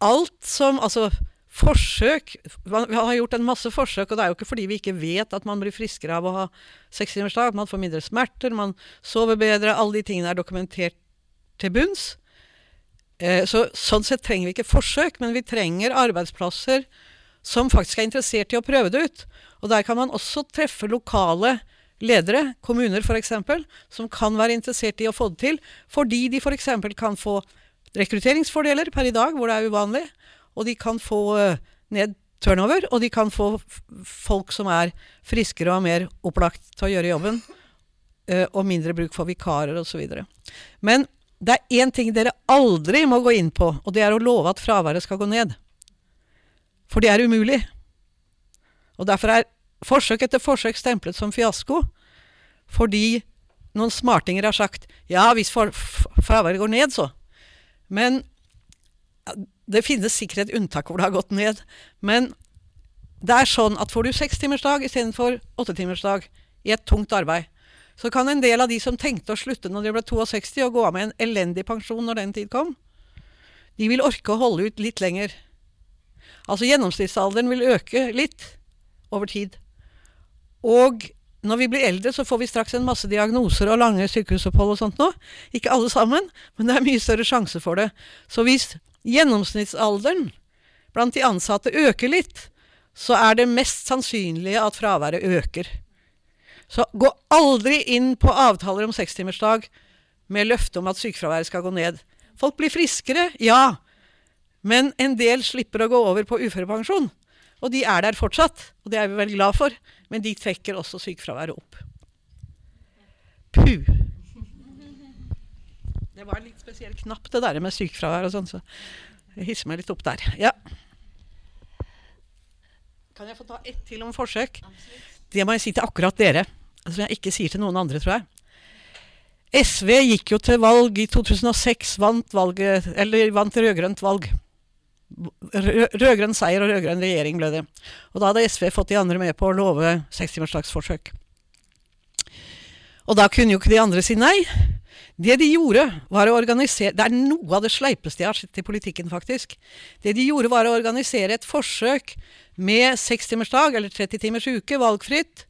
alt som Altså, forsøk Vi har gjort en masse forsøk, og det er jo ikke fordi vi ikke vet at man blir friskere av å ha sekstimersdag. Man får mindre smerter, man sover bedre. Alle de tingene er dokumentert til bunns. Eh, så, sånn sett trenger vi ikke forsøk, men vi trenger arbeidsplasser som faktisk er interessert i å prøve det ut. Og der kan man også treffe lokale ledere, kommuner f.eks., som kan være interessert i å få det til, fordi de f.eks. kan få rekrutteringsfordeler per i dag, hvor det er uvanlig. Og de kan få uh, ned turnover, og de kan få folk som er friskere og mer opplagt til å gjøre jobben. Uh, og mindre bruk for vikarer osv. Men det er én ting dere aldri må gå inn på, og det er å love at fraværet skal gå ned. For det er umulig. Og derfor er forsøk etter forsøk stemplet som fiasko. Fordi noen smartinger har sagt ja, hvis fraværet går ned, så. Men det finnes sikkert et unntak hvor det har gått ned. Men det er sånn at får du sekstimersdag istedenfor åttetimersdag i et tungt arbeid, så kan en del av de som tenkte å slutte når de ble 62 og gå av med en elendig pensjon når den tid kom, de vil orke å holde ut litt lenger. Altså gjennomsnittsalderen vil øke litt over tid. Og når vi blir eldre, så får vi straks en masse diagnoser og lange sykehusopphold og sånt nå. Ikke alle sammen, men det er mye større sjanse for det. Så hvis gjennomsnittsalderen blant de ansatte øker litt, så er det mest sannsynlige at fraværet øker. Så gå aldri inn på avtaler om sekstimersdag med løfte om at sykefraværet skal gå ned. Folk blir friskere, ja, men en del slipper å gå over på uførepensjon. Og de er der fortsatt, og det er vi veldig glad for. Men de trekker også sykefraværet opp. Puh. Det var en litt spesiell knapp, det der med sykefravær og sånn, så jeg hisser meg litt opp der. Ja. Kan jeg få ta ett til om forsøk? Absolutt. Det må jeg si til akkurat dere. Som jeg ikke sier til noen andre, tror jeg. SV gikk jo til valg i 2006, vant, valget, eller vant rød-grønt valg. Rød-grønn seier og rød-grønn regjering ble det. Og da hadde SV fått de andre med på å love sekstimersdagsforsøk. Og da kunne jo ikke de andre si nei. Det de gjorde, var å organisere Det er noe av det sleipeste jeg har sett i politikken, faktisk. Det de gjorde, var å organisere et forsøk med sekstimersdag, eller 30 timers uke, valgfritt,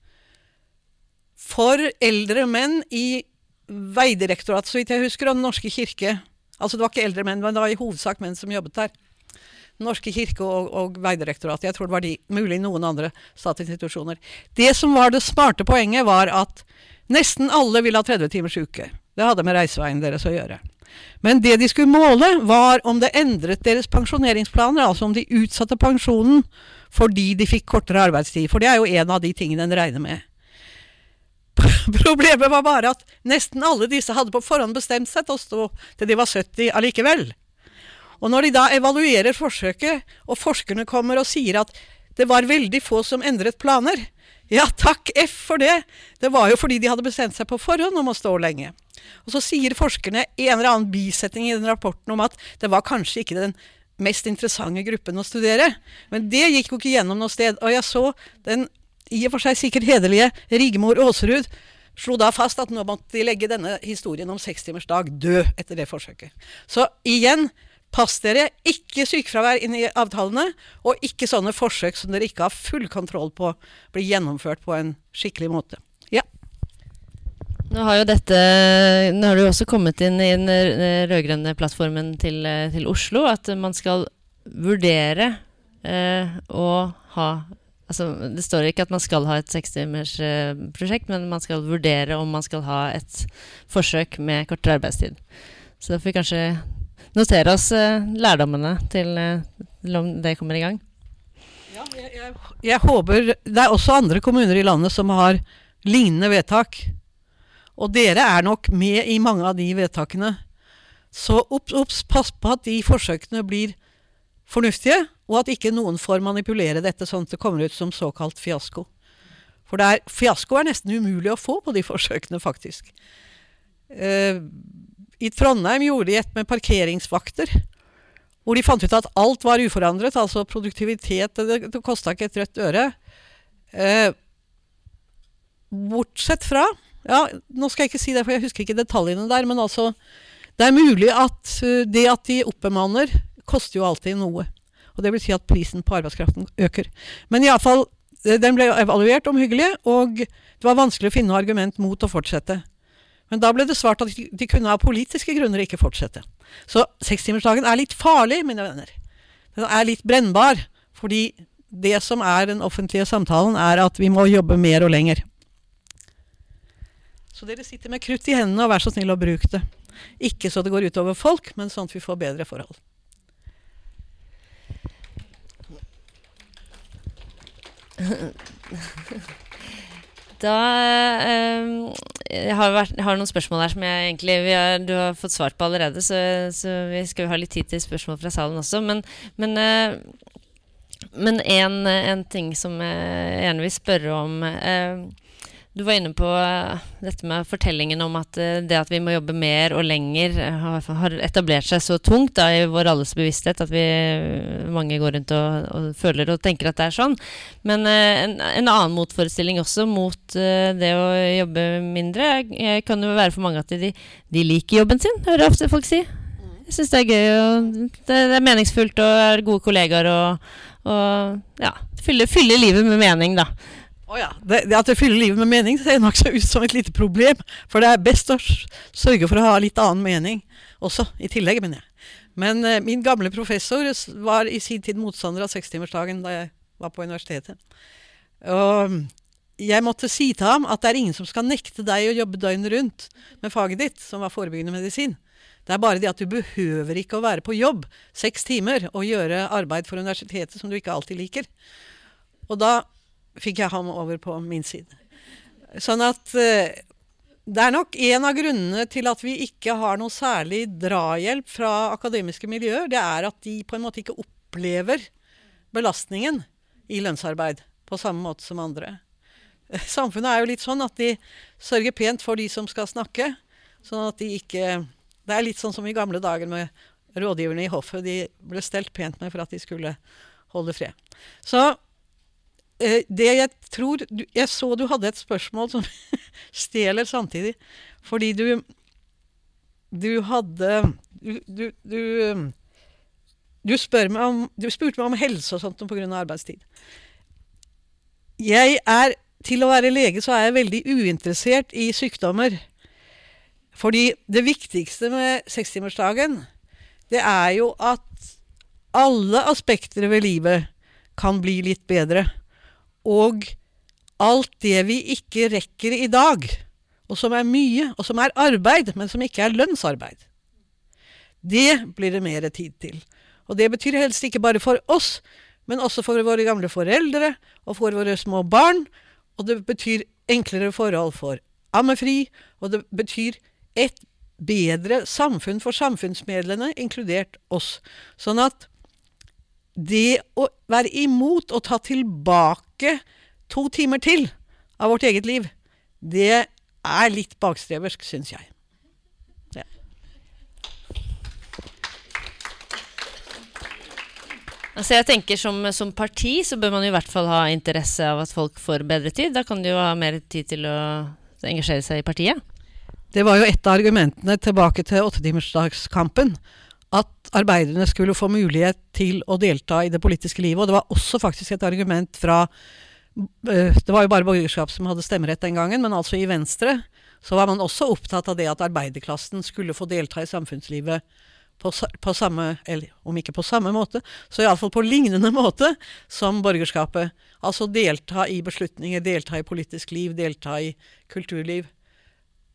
for eldre menn i Veidirektoratet, så vidt jeg husker, og Den norske kirke. Altså det var ikke eldre menn, men det var i hovedsak menn som jobbet der. Norske kirke og, og Veidirektoratet. Jeg tror det var de, mulig noen andre statsinstitusjoner. Det som var det smarte poenget, var at nesten alle ville ha 30 timers uke. Det hadde med reiseveien deres å gjøre. Men det de skulle måle, var om det endret deres pensjoneringsplaner, altså om de utsatte pensjonen fordi de fikk kortere arbeidstid. For det er jo en av de tingene en regner med. <laughs> Problemet var bare at nesten alle disse hadde på forhånd bestemt seg til å stå til de var 70 allikevel. Og når de da evaluerer forsøket, og forskerne kommer og sier at det var veldig få som endret planer, ja, takk F for det. Det var jo fordi de hadde bestemt seg på forhånd om å stå lenge. Og så sier forskerne en eller annen bisetning i den rapporten om at det var kanskje ikke den mest interessante gruppen å studere. Men det gikk jo ikke gjennom noe sted. Og jeg så den i og for seg sikkert hederlige Rigmor Aasrud slo da fast at nå måtte de legge denne historien om sekstimersdag død etter det forsøket. Så igjen, pass dere. Ikke sykefravær inn i avtalene, og ikke sånne forsøk som dere ikke har full kontroll på blir gjennomført på en skikkelig måte. Nå har jo dette Nå har det jo også kommet inn i den rød-grønne plattformen til, til, Oslo at man skal vurdere eh, å ha Altså, det står ikke at man skal ha et sekstimersprosjekt, men man skal vurdere om man skal ha et forsøk med kortere arbeidstid. Så da får vi kanskje notere oss eh, lærdommene til, eh, til om det kommer i gang. Ja, jeg, jeg, jeg, håper Det er også andre kommuner i landet som har lignende vedtak. Og dere er nok med i mange av de vedtakene. Så obs, obs, pass på at de forsøkene blir fornuftige, og at ikke noen får manipulere dette sånn at det kommer ut som såkalt fiasko. For er, fiasko er nesten umulig å få på de <laughs> forsøkene, faktisk. Uh, I Trondheim gjorde de et med parkeringsvakter. Hvor de fant ut at alt var uforandret, altså produktivitet Det, det kosta ikke et rødt øre. Uh, bortsett fra ja, Nå skal jeg ikke si det, for jeg husker ikke detaljene der. Men altså, det er mulig at uh, det at de oppbemanner, koster jo alltid noe. Og det vil si at prisen på arbeidskraften øker. Men iallfall, eh, den ble evaluert omhyggelig, og det var vanskelig å finne argument mot å fortsette. Men da ble det svart at de kunne av politiske grunner ikke fortsette. Så sekstimersdagen er litt farlig, mine venner. Den er litt brennbar. Fordi det som er den offentlige samtalen, er at vi må jobbe mer og lenger. Så dere sitter med krutt i hendene, og vær så snill å bruke det. Ikke så det går utover folk, men sånn at vi får bedre forhold. Da eh, jeg har, noen spørsmål her som jeg egentlig har, du har fått svart på allerede, så, så, vi skal ha litt tid til spørsmål fra salen også. Men, men, eh, men en, en, ting som jeg gjerne vil spørre om eh, du var inne på uh, dette med fortellingen om at uh, det at vi må jobbe mer og lenger, uh, har, etablert seg så tungt da, i vår alles bevissthet at vi mange går rundt og, og, føler og tenker at det er sånn. Men en, en, annen motforestilling også mot det å jobbe mindre kan jo være for mange at de, de liker jobben sin, hører jeg ofte folk si. Jeg syns det er gøy, og det, det, er meningsfullt og er gode kollegaer og, og ja, fyller, fyller livet med mening, da. Oh ja. det, det at det fyller livet med mening, ser nokså ut som et lite problem. For det er best å sørge for å ha litt annen mening også, i tillegg, mener jeg. Men eh, min gamle professor var i sin tid motstander av sekstimersdagen da jeg var på universitetet. Og jeg måtte si til ham at det er ingen som skal nekte deg å jobbe døgnet rundt med faget ditt, som var forebyggende medisin. Det er bare det at du behøver ikke å være på jobb seks timer og gjøre arbeid for universitetet som du ikke alltid liker. Og da fikk jeg ham over på min side. Sånn at uh, det er nok en av grunnene til at vi ikke har noe særlig drahjelp fra akademiske miljøer. Det er at de på en måte ikke opplever belastningen i lønnsarbeid på samme måte som andre. <laughs> Samfunnet er jo litt sånn at de sørger pent for de som skal snakke. Sånn at de ikke Det er litt sånn som i gamle dager med rådgiverne i hoffet. De ble stelt pent med for at de skulle holde fred. Så Eh, det jeg tror Jeg så du hadde et spørsmål som <laughs> stjeler samtidig. Fordi du Du hadde Du, du, du, du spør meg om, du spurte meg om helse og sånt pga. arbeidstid. Jeg er, Til å være lege så er jeg veldig uinteressert i sykdommer. Fordi det viktigste med sekstimersdagen, det er jo at alle aspekter ved livet kan bli litt bedre og alt det vi ikke rekker i dag, og som er mye, og som er arbeid, men som ikke er lønnsarbeid. Det blir det mer tid til. Og det betyr helst ikke bare for oss, men også for våre gamle foreldre og for våre små barn, og det betyr enklere forhold for ammefri, og det betyr et bedre samfunn for samfunnsmedlemmene, inkludert oss. Sånn at det å være imot å ta tilbake to timer til av vårt eget liv, det er litt bakstreversk, syns jeg. Ja. Altså jeg tenker som, som, parti så bør man i hvert fall ha interesse av at folk får bedre tid. Da kan de jo ha mer tid til å engasjere seg i partiet. Det var jo et av argumentene tilbake til åttetimersdagskampen. At arbeiderne skulle få mulighet til å delta i det politiske livet. Og det var også faktisk et argument fra eh, Det var jo bare borgerskap som hadde stemmerett den gangen, men altså i Venstre så var man også opptatt av det at arbeiderklassen skulle få delta i samfunnslivet på, på samme, eller om ikke på samme måte, så iallfall på lignende måte som borgerskapet. Altså delta i beslutninger, delta i politisk liv, delta i kulturliv.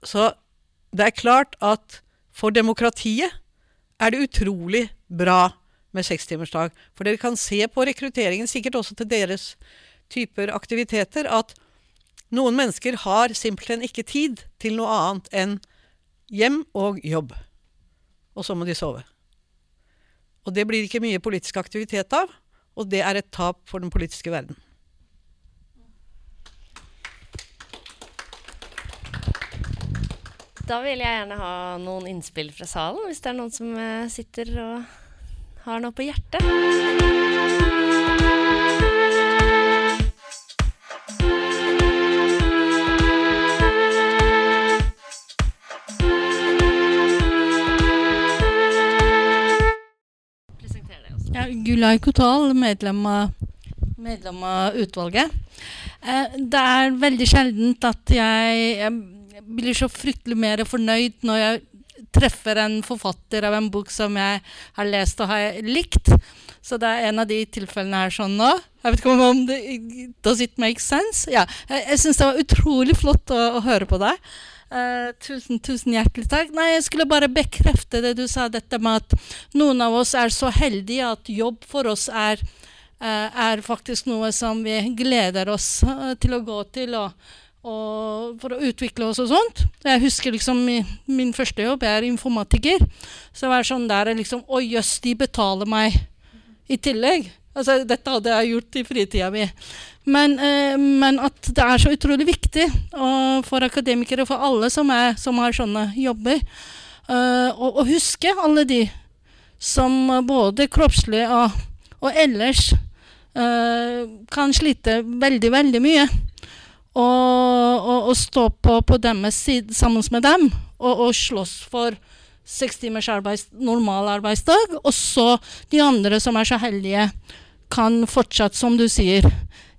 Så det er klart at for demokratiet er det utrolig bra med sekstimersdag. For dere kan se på rekrutteringen, sikkert også til deres typer aktiviteter, at noen mennesker har simpelthen ikke tid til noe annet enn hjem og jobb og så må de sove. Og det blir ikke mye politisk aktivitet av, og det er et tap for den politiske verden. Da vil jeg gjerne ha noen innspill fra salen, hvis det er noen som eh, sitter og har noe på hjertet. Gulay Kotal, medlem av, medlem av utvalget. Eh, det er veldig sjeldent at jeg, jeg blir så fryktelig mer fornøyd når jeg treffer en forfatter av en bok som jeg har lest og har likt. Så det er en av de tilfellene her sånn nå. Jeg vet ikke om det Does it make sense? Ja. Jeg, jeg syns det var utrolig flott å, å høre på deg. Uh, tusen, tusen hjertelig takk. Nei, jeg skulle bare bekrefte det du sa, dette med at noen av oss er så heldige at jobb for oss er, uh, er faktisk noe som vi gleder oss uh, til å gå til. Og for å utvikle oss og sånt. Jeg husker liksom min, første jobb, jeg er informatiker. Så det var sånn der liksom Å jøss, de betaler meg i tillegg. Altså, dette hadde jeg gjort i fritida mi. Men, eh, men, at det er så utrolig viktig for akademikere, for alle som, er, som har sånne jobber, eh, å, huske alle de som både kroppslig og, og ellers eh, kan slite veldig, veldig mye. Og, og, og stå på, på deres side sammen med dem og, og slåss for seks timers arbeids, normal arbeidsdag. Og så de andre som er så heldige, kan fortsatt, som du sier,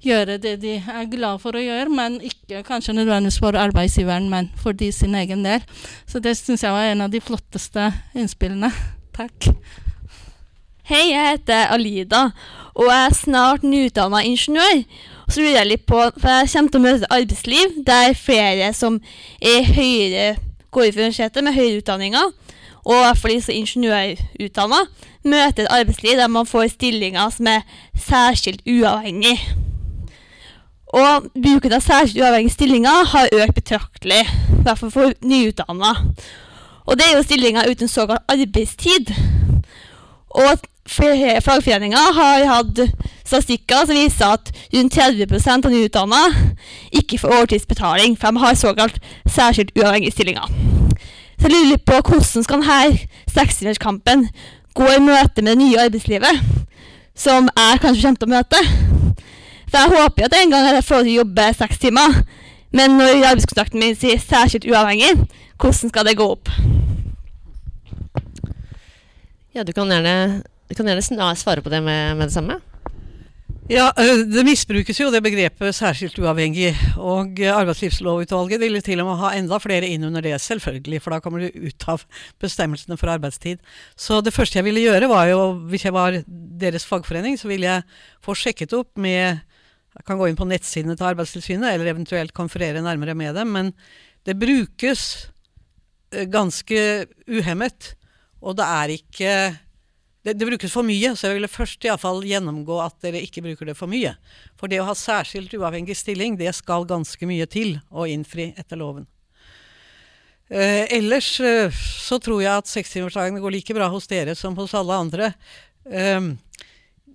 gjøre det de er glad for å gjøre, men ikke kanskje nødvendigvis for arbeidsgiveren, men for de sin egen del. Så det syns jeg var en av de flotteste innspillene. Takk. Hei, jeg heter Alida, og er snart nyutdanna ingeniør. Så lurer jeg litt på, for jeg kommer til å møte arbeidsliv der flere som er høyere, går ut universitetet med høyere utdanninger, og i hvert fall de som er ingeniørutdanna, møter et arbeidsliv der man får stillinger som er særskilt uavhengig. Og bruken av særskilt uavhengige stillinger har økt betraktelig, i hvert fall for nyutdanna. Og det er jo stillinger uten såkalt arbeidstid. Og flere fagforeninger har hatt statistikker som viser at rundt 30% av nyutdanna ikke får overtidsbetaling, for de har såkalt særskilt uavhengige stillinger. Så jeg lurer på hvordan skal denne sekstimerskampen gå i møte med det nye arbeidslivet, som jeg kanskje kommer til å møte. For jeg håper jo at en gang jeg får til å jobbe seks timer. Men når arbeidskontrakten min sier særskilt uavhengig, hvordan skal det gå opp? Ja, du kan gjerne, du kan gjerne svare på det med, med det samme. Ja, Det misbrukes jo, det begrepet særskilt uavhengig. Og Arbeidslivslovutvalget ville til og med ha enda flere inn under det, selvfølgelig. For da kommer du ut av bestemmelsene for arbeidstid. Så det første jeg ville gjøre, var jo, hvis jeg var deres fagforening, så ville jeg få sjekket opp med jeg kan gå inn på nettsidene til Arbeidstilsynet, eller eventuelt konferere nærmere med dem. Men det brukes eh, ganske uhemmet. Og det er ikke det, det, brukes for mye, så jeg ville først iallfall gjennomgå at dere ikke bruker det for mye. For det å ha særskilt uavhengig stilling, det skal ganske mye til å innfri etter loven. Eh, ellers eh, så tror jeg at sekstimersdagene går like bra hos dere som hos alle andre. Eh,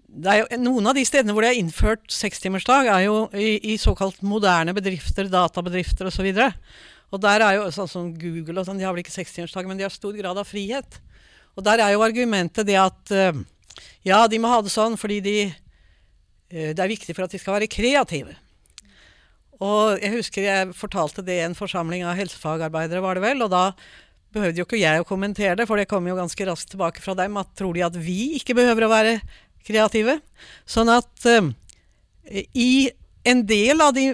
jo, noen av de stedene hvor det er innført sekstimersdag, er jo i, i, såkalt moderne bedrifter, databedrifter osv. Og, så og der er jo sånn som Google og sånn, de har vel ikke sekstimersdag, men de har stor grad av frihet. Og der er jo argumentet det at uh, ja, de må ha det sånn fordi de, uh, det er viktig for at de skal være kreative. Og jeg husker jeg fortalte det i en forsamling av helsefagarbeidere, var det vel. Og da behøvde jo ikke jeg å kommentere det, for det kom jo ganske raskt tilbake fra dem. at Tror de at vi ikke behøver å være kreative? Sånn at uh, i en del av de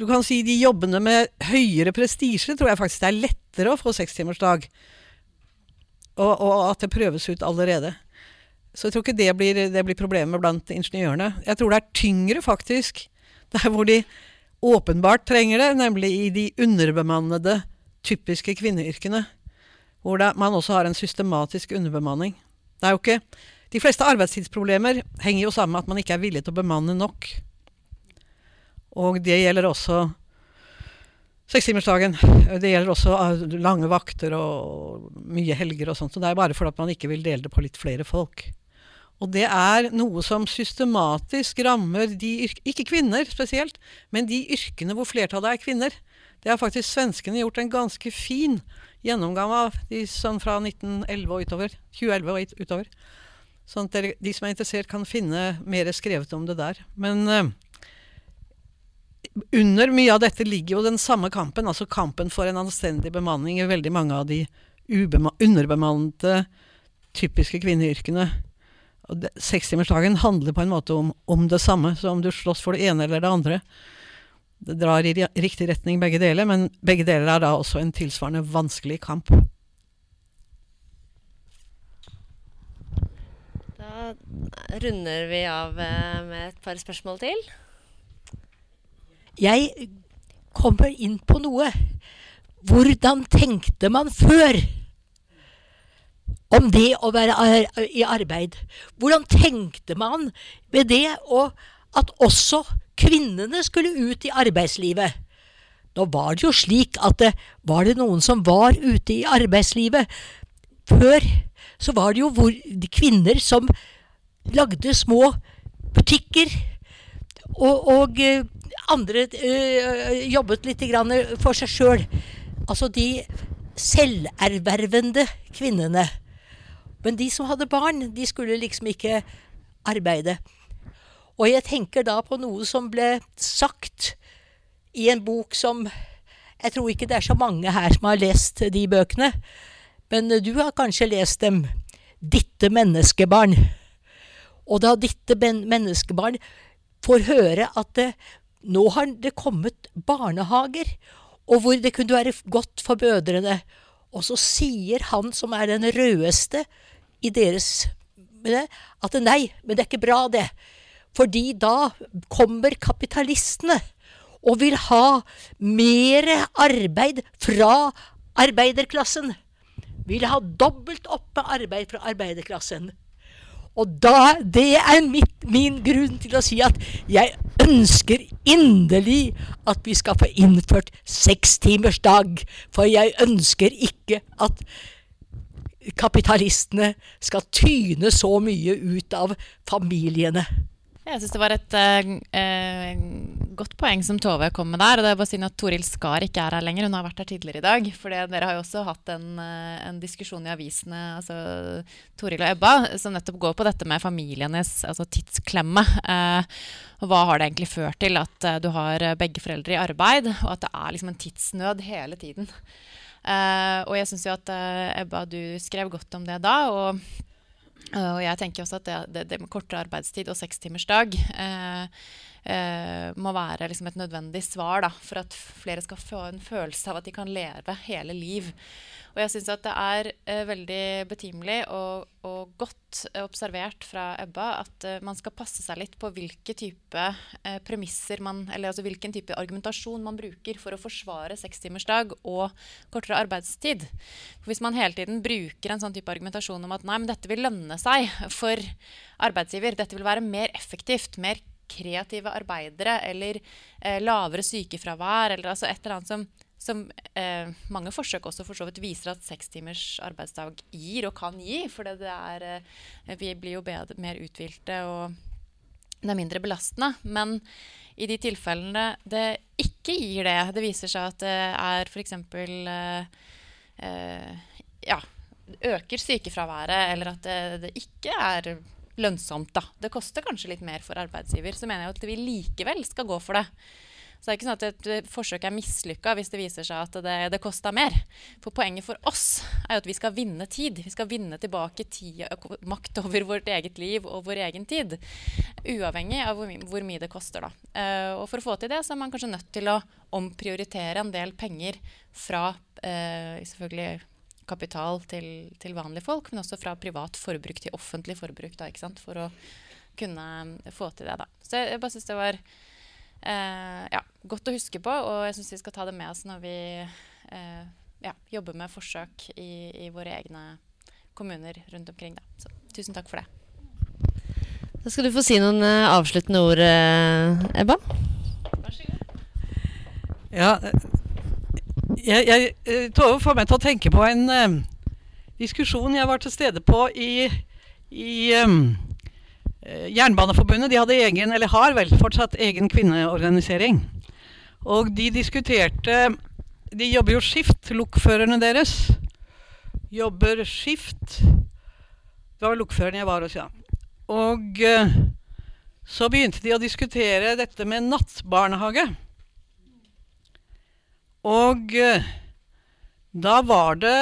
du kan si de jobbene med høyere prestisje, tror jeg faktisk det er lettere å få sekstimersdag og, og, at det prøves ut allerede. Så jeg tror ikke det blir, det blir problemet blant ingeniørene. Jeg tror det er tyngre, faktisk, der hvor de åpenbart trenger det, nemlig i de underbemannede, typiske kvinneyrkene. Hvor det, man også har en systematisk underbemanning. Det er jo ikke De fleste arbeidstidsproblemer henger jo sammen med at man ikke er villig til å bemanne nok. Og det gjelder også Sekstimersdagen. Det gjelder også ah, lange vakter og mye helger og sånt. Så det er bare fordi man ikke vil dele det på litt flere folk. Og det er noe som systematisk rammer de yrkene Ikke kvinner spesielt, men de yrkene hvor flertallet er kvinner. Det har faktisk svenskene gjort en ganske fin gjennomgang av, de, sånn fra 1911 og utover. 2011 og utover. Sånn at de som er interessert, kan finne mer skrevet om det der. Men uh, under mye av dette ligger jo den samme kampen, altså kampen for en anstendig bemanning i veldig mange av de underbemannede, typiske kvinneyrkene. Sekstimersdagen handler på en måte om, om, det samme. Så om du slåss for det ene eller det andre Det drar i riktig retning begge deler, men begge deler er da også en tilsvarende vanskelig kamp. Da runder vi av eh, med et par spørsmål til. Jeg kommer inn på noe. Hvordan tenkte man før om det å være i arbeid? Hvordan tenkte man med det og at også kvinnene skulle ut i arbeidslivet? Nå var det jo slik at det, var det noen som var ute i arbeidslivet før, så var det jo hvor, de kvinner som lagde små butikker og, og eh, andre øh, jobbet litt for seg sjøl. Altså de selververvende kvinnene. Men de som hadde barn, de skulle liksom ikke arbeide. Og jeg tenker da på noe som ble sagt i en bok som Jeg tror ikke det er så mange her som har lest de bøkene, men du har kanskje lest dem. 'Ditte menneskebarn'. Og da ditte menneskebarn får høre at nå har det kommet barnehager, og hvor det kunne være godt for mødrene. Og så sier han som er den rødeste i deres at nei, men det er ikke bra, det. Fordi da kommer kapitalistene og vil ha mer arbeid fra arbeiderklassen. Vil ha dobbelt opp med arbeid fra arbeiderklassen. Og da, det er mitt, min grunn til å si at jeg ønsker inderlig at vi skal få innført sekstimersdag. For jeg ønsker ikke at kapitalistene skal tyne så mye ut av familiene. Jeg syns det var et uh, godt poeng som Tove kom med der. og det er bare synd at Toril Skar ikke er her lenger. Hun har vært her tidligere i dag. For dere har jo også hatt en, uh, en, diskusjon i avisene, altså Toril og Ebba, som nettopp går på dette med familienes altså tidsklemme. Uh, hva har det egentlig ført til at du har begge foreldre i arbeid, og at det er liksom en tidsnød hele tiden. og jeg syns jo at Ebba, du skrev godt om det da. og og jeg tenker også at det, det, det med kortere arbeidstid og sekstimersdag eh, eh, må være liksom et nødvendig svar da, for at flere skal få en følelse av at de kan leve hele liv. Og jeg syns at det er eh, veldig betimelig og, og, godt observert fra Ebba at eh, man skal passe seg litt på hvilke type eh, premisser man Eller altså hvilken type argumentasjon man bruker for å forsvare sekstimersdag og kortere arbeidstid. For hvis man hele tiden bruker en sånn type argumentasjon om at nei, men dette vil lønne seg for arbeidsgiver, dette vil være mer effektivt, mer kreative arbeidere eller eh, lavere sykefravær eller altså et eller annet som som eh, mange forsøk også for så vidt viser at seks timers arbeidsdag gir og kan gi. For det er, eh, vi blir jo bedre, mer uthvilte og det er mindre belastende. Men i de tilfellene det ikke gir det, det viser seg at det er f.eks. Eh, eh, ja, øker sykefraværet, eller at det, det ikke er lønnsomt. Da. Det koster kanskje litt mer for arbeidsgiver. Så mener jeg at vi likevel skal gå for det. Så det er ikke sånn at et eh, forsøk er mislykka hvis det viser seg at det, det kosta mer. For poenget for oss er jo at vi skal vinne tid. Vi skal vinne tilbake tid, makt over vårt eget liv og vår egen tid. Uavhengig av hvor, hvor mye det koster. Da. Uh, og for å få til det, så er man kanskje nødt til å omprioritere en del penger fra uh, selvfølgelig kapital til, til, vanlige folk, men også fra privat forbruk til offentlig forbruk. Da, for å kunne få til det. Da. Så jeg, jeg bare syns det var eh, ja, godt å huske på, og jeg syns vi skal ta det med oss når vi eh, ja, jobber med forsøk i, i, våre egne kommuner rundt omkring. Da. Så tusen takk for det. Da skal du få si noen uh, avsluttende ord, uh, Ebba. Vær så god. Ja, jeg, jeg Tove får meg til å tenke på en uh, diskusjon jeg var til stede på i, i um, Eh, Jernbaneforbundet de hadde egen, eller har vel fortsatt egen kvinneorganisering. Og de diskuterte De jobber jo skift, lokførerne deres. Jobber skift. Det var lokføreren jeg var hos, ja. Og uh, så begynte de å diskutere dette med nattbarnehage. Og uh, da var det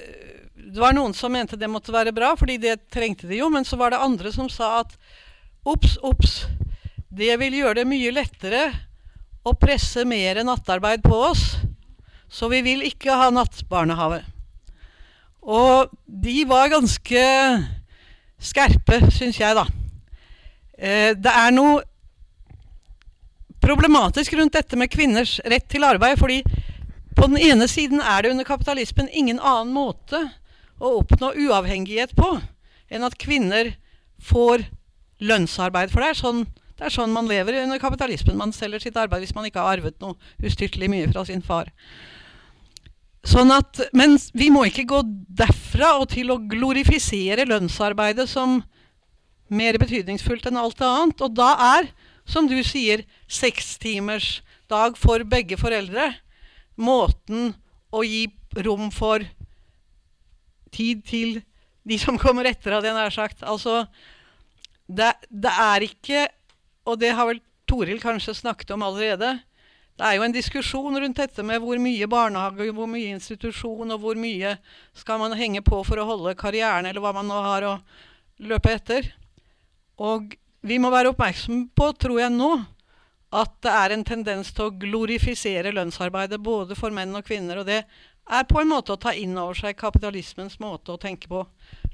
uh, det var noen som mente det måtte være bra, fordi det trengte de jo. Men så var det andre som sa at obs, obs, det vil gjøre det mye lettere å presse mer nattarbeid på oss. Så vi vil ikke ha nattbarnehage. Og de var ganske skerpe, syns jeg, da. Eh, det er noe problematisk rundt dette med kvinners rett til arbeid. fordi på den ene siden er det under kapitalismen ingen annen måte å oppnå uavhengighet på enn at kvinner får lønnsarbeid. For det er sånn, det er sånn man lever under kapitalismen. Man selger sitt arbeid hvis man ikke har arvet noe ustyrtelig mye fra sin far. Sånn at, men vi må ikke gå derfra og til å glorifisere lønnsarbeidet som mer betydningsfullt enn alt annet. Og da er, som du sier, sekstimersdag for begge foreldre måten å gi rom for tid til de som kommer etter, hadde jeg nær sagt. Altså, det, det, er ikke Og det har vel Toril kanskje snakket om allerede. Det er jo en diskusjon rundt dette med hvor mye barnehage, hvor mye institusjon, og hvor mye skal man henge på for å holde karrieren, eller hva man nå har å løpe etter. Og vi må være oppmerksom på, tror jeg nå, at det er en tendens til å glorifisere lønnsarbeidet både for menn og kvinner. Og det er på en måte å ta inn over seg kapitalismens måte å tenke på.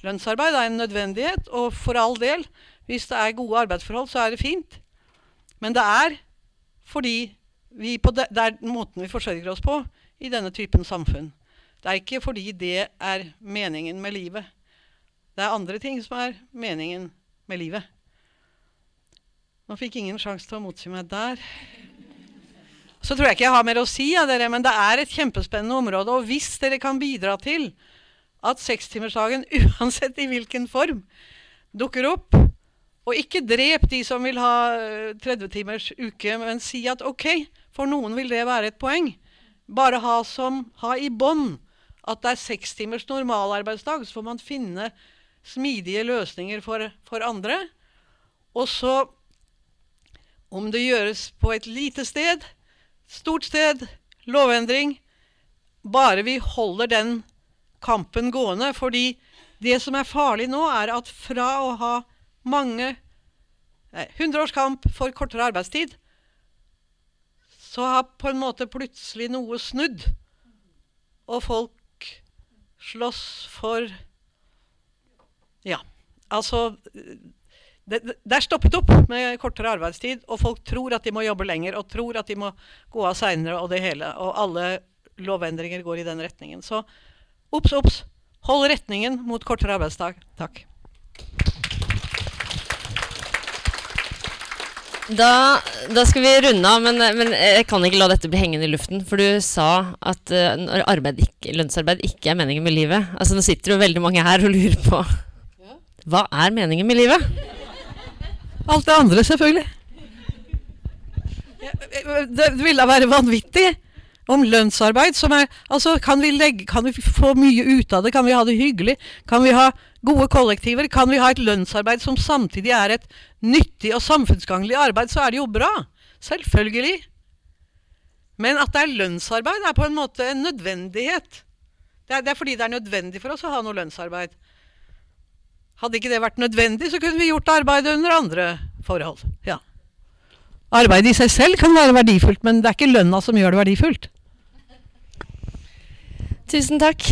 Lønnsarbeid er en nødvendighet, og for all del, hvis det er gode arbeidsforhold, så er det fint. Men det er fordi vi det, det er måten vi forsørger oss på i denne typen samfunn. Det er ikke fordi det er meningen med livet. Det er andre ting som er meningen med livet. Nå fikk ingen sjanse til å motsi meg der. Så tror jeg ikke jeg har mer å si av dere, men det er et kjempespennende område. Og hvis dere kan bidra til at sekstimersdagen, <laughs> uansett i hvilken form, dukker opp, og ikke drep de som vil ha 30 eh, timers uke, men si at OK, for noen vil det være et poeng. Bare ha, som, ha i bånn at det er seks timers normalarbeidsdag, så får man finne smidige løsninger for, for andre. Og så, om det gjøres på et lite sted, Stort sted, lovendring. Bare vi holder den kampen gående. Fordi det som er farlig nå, er at fra å ha mange eh, 100 års for kortere arbeidstid, så har på en måte plutselig noe snudd. Og folk slåss for Ja, altså det, det er stoppet opp med kortere arbeidstid, og folk tror at de må jobbe lenger, og tror at de må gå av seinere, og det hele. Og alle lovendringer går i den retningen. Så obs, obs! Hold retningen mot kortere arbeidsdag. Takk. Da, da skal vi runde av, men, men jeg kan ikke la dette bli hengende i luften. For du sa at uh, arbeid ikke, lønnsarbeid ikke er meningen med livet. Altså Nå sitter jo veldig mange her og lurer på Hva er meningen med livet? Alt det andre, selvfølgelig. Det ville være vanvittig om lønnsarbeid som er Altså, kan vi, legge, kan vi få mye ut av det? Kan vi ha det hyggelig? Kan vi ha gode kollektiver? Kan vi ha et lønnsarbeid som samtidig er et nyttig og samfunnsgagnlig arbeid, så er det jo bra. Selvfølgelig. Men at det er lønnsarbeid, er på en måte en nødvendighet. Det er, det er fordi det er nødvendig for oss å ha noe lønnsarbeid. Hadde ikke det vært nødvendig, så kunne vi gjort arbeidet under andre forhold. Ja. Arbeidet i seg selv kan være verdifullt, men det er ikke lønna som gjør det verdifullt. Tusen takk.